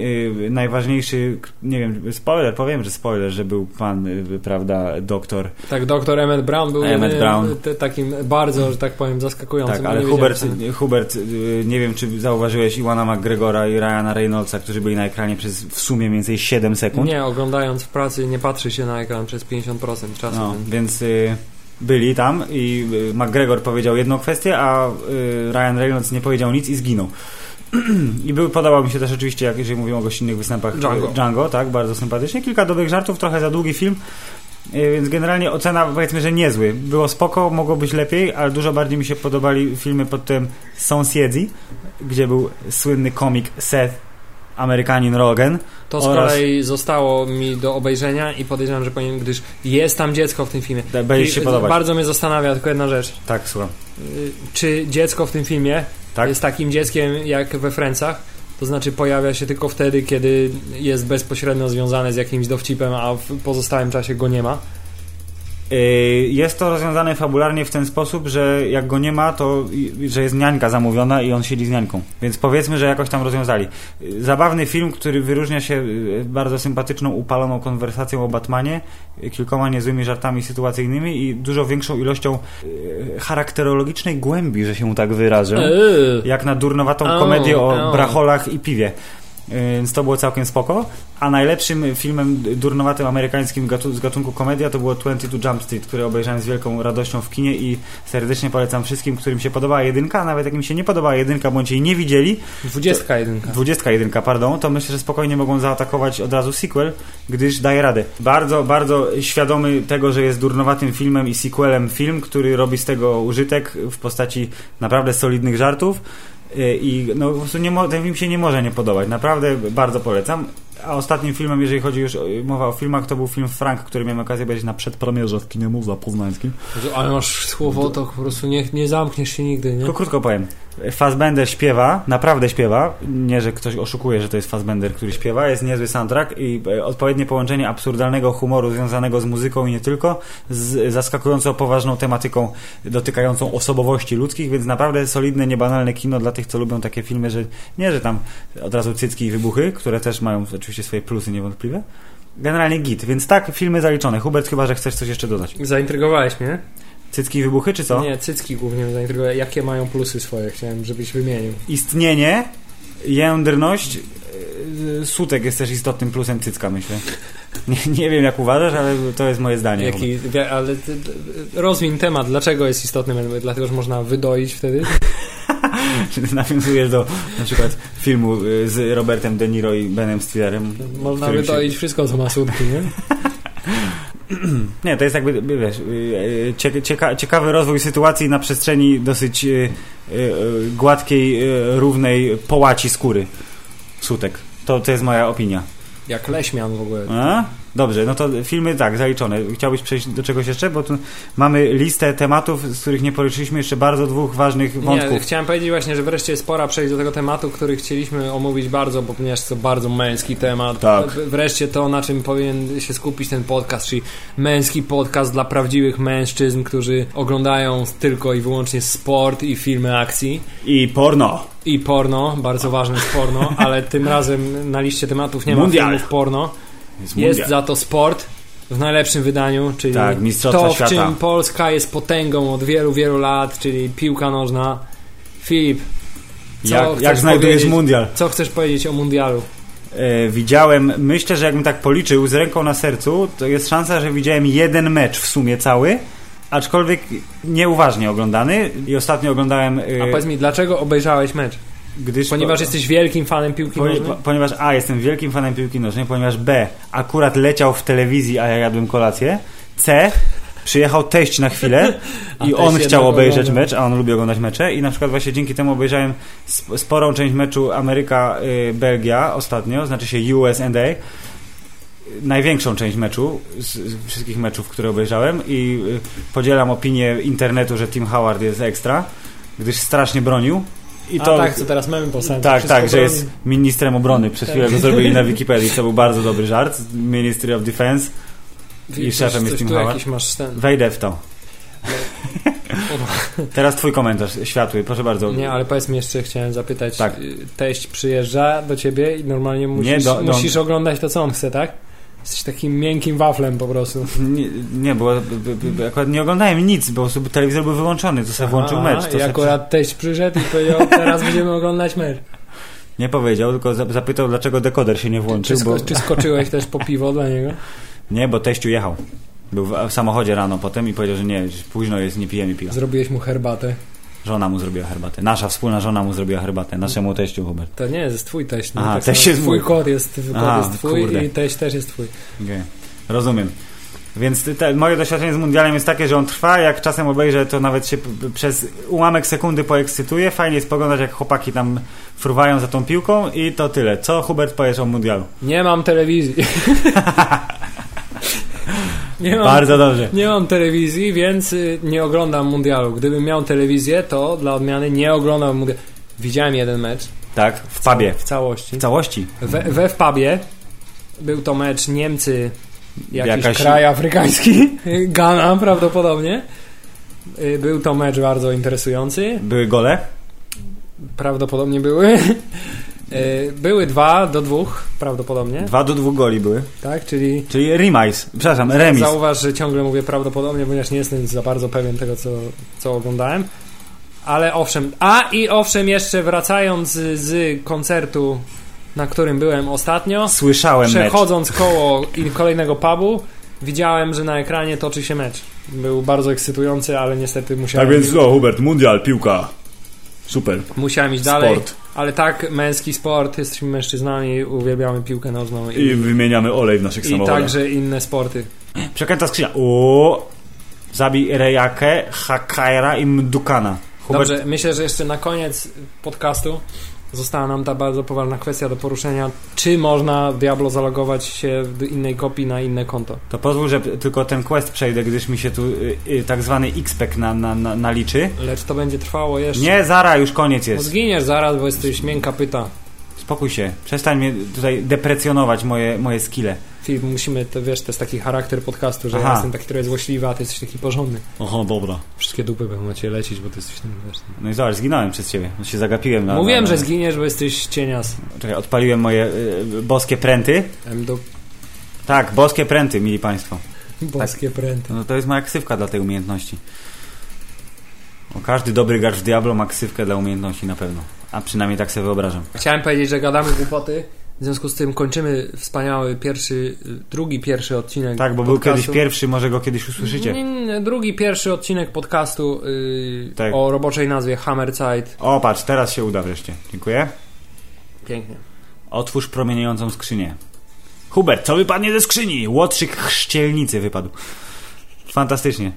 y, najważniejszy, nie wiem, spoiler, powiem, że spoiler, że był pan, y, prawda, doktor. Tak, doktor Emmett Brown był Emmett Brown. te- takim bardzo, że tak powiem, zaskakującym. Tak, ale nie Hubert, Hubert, y, nie wiem, czy zauważyłeś Iwana McGregora i Ryana Reynoldsa, którzy byli na ekranie przez w sumie mniej więcej 7 co- sekund. Nie, oglądając w pracy nie patrzy się na ekran przez 50% czasu. No, więc y, byli tam i y, McGregor powiedział jedną kwestię, a y, Ryan Reynolds nie powiedział nic i zginął. I był, podobał mi się też oczywiście, jak jeżeli mówimy o gościnnych występach, Django. y, Django, tak, bardzo sympatycznie. Kilka dobrych żartów, trochę za długi film, y, więc generalnie ocena powiedzmy, że niezły. Było spoko, mogło być lepiej, ale dużo bardziej mi się podobali filmy pod tym Sąsiedzi, gdzie był słynny komik Seth, Amerykanin Rogen. To z oraz- kolei zostało mi do obejrzenia i podejrzewam, że powinien, gdyż jest tam dziecko w tym filmie. Da- Będzie I się podobać. Bardzo mnie zastanawia tylko jedna rzecz. Tak, słucham. Y, Czy dziecko w tym filmie Tak? takim dzieckiem jak we Francach? To znaczy pojawia się tylko wtedy, kiedy jest bezpośrednio związane z jakimś dowcipem, a w pozostałym czasie go nie ma. Yy, Jest to rozwiązane fabularnie w ten sposób, że jak go nie ma, to że jest niańka zamówiona i on siedzi z niańką. Więc powiedzmy, że jakoś tam rozwiązali. Yy, Zabawny film, który wyróżnia się yy, bardzo sympatyczną, upaloną konwersacją o Batmanie, kilkoma niezłymi żartami sytuacyjnymi i dużo większą ilością charakterologicznej głębi, że się tak wyrażę. Eee. Jak na durnowatą komedię o bracholach i piwie. Yy, Więc to było całkiem spoko. A najlepszym filmem durnowatym amerykańskim gatu- z gatunku komedia to było 22 Jump Street, które obejrzałem z wielką radością w kinie i serdecznie polecam wszystkim, którym się podobała jedynka, a nawet jak im się nie podobała jedynka, bądź jej nie widzieli, 21. dwudziestka jedynka, pardon, to myślę, że spokojnie mogą zaatakować od razu sequel, gdyż daje radę. Bardzo, bardzo świadomy tego, że jest durnowatym filmem i sequelem film, który robi z tego użytek w postaci naprawdę solidnych żartów. Yy, I no, po prostu nie ten film się nie może nie podobać. Naprawdę bardzo polecam. A ostatnim filmem, jeżeli chodzi już o, mowa o filmach, to był film Frank, który miałem okazję obejrzeć na przedpremierze w kinie Muza Poznańskim. Ale masz słowo, to po prostu nie, nie zamkniesz się nigdy, nie? Tylko krótko powiem. Fassbender śpiewa, naprawdę śpiewa. Nie, że ktoś oszukuje, że to jest Fassbender, który śpiewa. Jest niezły soundtrack i e, odpowiednie połączenie absurdalnego humoru związanego z muzyką i nie tylko, z zaskakująco poważną tematyką dotykającą osobowości ludzkich, więc naprawdę solidne, niebanalne kino dla tych, co lubią takie filmy, że nie, że tam od razu cycki i wybuchy, które też mają oczywiście swoje plusy niewątpliwe. Generalnie git, więc tak, filmy zaliczone. Hubert, chyba, że chcesz coś jeszcze dodać. Zaintrygowałeś mnie. Cycki i wybuchy, czy co? Nie, cycki głównie mnie zaintrygowały. Jakie mają plusy swoje? Chciałem, żebyś wymienił. istnienie, jędrność, yy, sutek jest też istotnym plusem cycka, myślę. Nie, nie wiem jak uważasz, ale to jest moje zdanie. Jaki, ale rozwiń temat. Dlaczego jest istotny? Dlatego, że można wydoić wtedy? Czy ty nawiązujesz do na przykład filmu y, z Robertem De Niro i Benem Stillerem? Można którym się- wszystko, co ma sutki, nie? Nie, to jest jakby, wiesz, y, y, cie- cieka, ciekawy rozwój sytuacji na przestrzeni dosyć y, y, y, gładkiej, y, równej połaci skóry sutek. To, to jest moja opinia. Jak leśmian w ogóle. A? Dobrze, no to filmy tak, zaliczone. Chciałbyś przejść do czegoś jeszcze? Bo tu mamy listę tematów, z których nie poruszyliśmy jeszcze bardzo dwóch ważnych wątków. Nie, chciałem powiedzieć właśnie, że wreszcie jest pora przejść do tego tematu, który chcieliśmy omówić bardzo, bo ponieważ to bardzo męski temat. Tak. Wreszcie to, na czym powinien się skupić ten podcast, czyli męski podcast dla prawdziwych mężczyzn, którzy oglądają tylko i wyłącznie sport i filmy akcji. I porno. I porno, bardzo ważne jest porno, ale tym razem na liście tematów nie ma Mundial. filmów porno. Jest, Jest za to sport w najlepszym wydaniu, czyli Tak, to, w Świata. czym Polska jest potęgą od wielu, wielu lat, czyli piłka nożna. Filip, co Jak, jak znajdujesz mundial? co chcesz powiedzieć o mundialu? E, widziałem, myślę, że jakbym tak policzył z ręką na sercu, to jest szansa, że widziałem jeden mecz w sumie cały, aczkolwiek nieuważnie oglądany i ostatnio oglądałem... e, A powiedz mi, dlaczego obejrzałeś mecz? Gdyż Ponieważ po, jesteś wielkim fanem piłki po, nożnej? po, ponieważ A, jestem wielkim fanem piłki nożnej, ponieważ B, akurat leciał w telewizji, a ja jadłem kolację, C, przyjechał teść na chwilę i on chciał obejrzeć ogląda. mecz, a on lubi oglądać mecze i na przykład właśnie dzięki temu obejrzałem sp- sporą część meczu Ameryka-Belgia ostatnio, znaczy się USA. Największą część meczu, z, z wszystkich meczów, które obejrzałem i y, podzielam opinię internetu, że Tim Howard jest ekstra, gdyż strasznie bronił. I A to, tak, co teraz mamy po sobie. tak, tak, że jest ministrem obrony. Przez Tak. chwilę go zrobili na Wikipedii, co był bardzo dobry żart. Ministry of Defense. Filip, i szefem jest Tim Howard. Wejdę w to. Teraz twój komentarz światły, proszę bardzo. Nie, ale powiedz mi jeszcze, chciałem zapytać. Tak. Teść przyjeżdża do ciebie i normalnie musisz, Nie, do- do- musisz oglądać to, co on chce, tak? Jesteś takim miękkim waflem po prostu. Nie, nie bo akurat nie oglądałem nic, bo telewizor był wyłączony, to sobie włączył mecz. To I sobie akurat teść przyszedł i powiedział, teraz będziemy oglądać mecz. Nie powiedział, tylko za- zapytał, dlaczego dekoder się nie Czy, włączył, sko- bo... czy skoczyłeś też po piwo dla niego? Nie, bo teściu jechał. Był w samochodzie rano potem i powiedział, że nie, późno jest, nie pijemy piwa. Zrobiłeś mu herbatę. Żona mu zrobiła herbatę. Nasza wspólna żona mu zrobiła herbatę. Naszemu teściu, Hubert. To nie jest twój teść. No, Aha, tak teść jest twój kod jest, kod Aha, jest twój kurde. i teść też jest twój. Okay. Rozumiem. Więc te, moje doświadczenie z mundialem jest takie, że on trwa, jak czasem obejrzę, to nawet się przez ułamek sekundy poekscytuję. Fajnie jest poglądać, jak chłopaki tam fruwają za tą piłką i to tyle. Co Hubert powiesz o mundialu? Nie mam telewizji. nie, mam, Bardzo dobrze. nie mam telewizji, więc y, nie oglądam mundialu. Gdybym miał telewizję, to dla odmiany nie oglądam mundialu. Widziałem jeden mecz Tak, w pubie. w całości. W całości. We, we w pubie był to mecz Niemcy, jakiś Jakaś- kraj afrykański, Ghana prawdopodobnie. Y, Był to mecz bardzo interesujący. Były gole? Prawdopodobnie były. Y, Były dwa do dwóch, prawdopodobnie. Dwa do dwóch goli były. Tak, czyli Czyli remis. Przepraszam, remis. zauważ, że ciągle mówię prawdopodobnie, ponieważ nie jestem za bardzo pewien tego, co, co oglądałem. Ale owszem, a i owszem, jeszcze wracając z, koncertu, na którym byłem ostatnio, Słyszałem mecz. przechodząc koło in- kolejnego pubu, widziałem, że na ekranie toczy się mecz. Był bardzo ekscytujący, ale niestety musiałem, Tak więc o, Hubert, mundial, piłka. Super. musiałem iść dalej. Sport. Ale tak, męski sport, jesteśmy mężczyznami, uwielbiamy piłkę nożną i, I wymieniamy olej w naszych i samochodach. także inne sporty. Przekręta skrzynia. O, Zabij Rejakę, Hakaira i Mdukana. Hubert, Dobrze, myślę, że jeszcze na koniec podcastu została nam ta bardzo poważna kwestia do poruszenia. Czy można Diablo zalogować się do innej kopii na inne konto? to pozwól, że tylko ten quest przejdę, gdyż mi się tu y, y, tak zwany XPEC na, na, na, naliczy. Lecz to będzie trwało jeszcze. Nie, Zara, już koniec No jest. zginiesz zaraz, bo jesteś miękka pyta. Spokój się. Przestań mnie tutaj deprecjonować moje, moje skille. Filip, musimy, to wiesz, to jest taki charakter podcastu, że Aha. ja jestem taki trochę złośliwy, a ty jesteś taki porządny. Oho, dobra. Wszystkie dupy będą na ciebie lecieć, bo ty jesteś ten, wiesz... No i zobacz, zginąłem przez ciebie. No się zagapiłem na... Mówiłem, na, że na... zginiesz, bo jesteś cienias. Czekaj, odpaliłem moje y, boskie pręty. M do Tak, boskie pręty, mili państwo. boskie pręty. No to jest moja ksywka dla tej umiejętności. O, każdy dobry gracz w Diablo ma ksywkę dla umiejętności na pewno. A przynajmniej tak sobie wyobrażam. Chciałem powiedzieć, że gadamy głupoty, W związku z tym kończymy wspaniały pierwszy, drugi pierwszy odcinek. Tak, bo był podcastu. kiedyś pierwszy, może go kiedyś usłyszycie. Drugi pierwszy odcinek podcastu yy, Tak. o roboczej nazwie Hammerzeit. O, patrz, teraz się uda wreszcie. Dziękuję. Pięknie. Otwórz promieniejącą skrzynię. Hubert, co wypadnie ze skrzyni? Łotrzyk chrzcielnicy wypadł. Fantastycznie.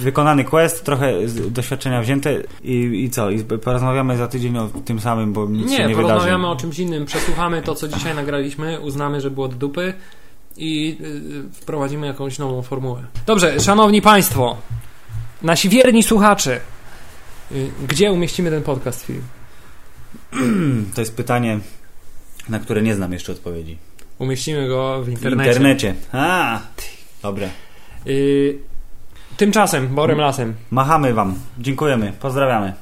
Wykonany quest, trochę z- doświadczenia wzięte i, i co? I porozmawiamy za tydzień o tym samym, bo nic się Nie, nie porozmawiamy wydarzy. o czymś innym, przesłuchamy to, co dzisiaj nagraliśmy, uznamy, że było do dupy i yy, wprowadzimy jakąś nową formułę. Dobrze, szanowni państwo, nasi wierni słuchacze, yy, gdzie umieścimy ten podcast film? To jest pytanie, na które nie znam jeszcze odpowiedzi. Umieścimy go w W internecie. internecie. A, dobre. Yy, tymczasem, Borem Lasem. Machamy wam. Dziękujemy. Pozdrawiamy.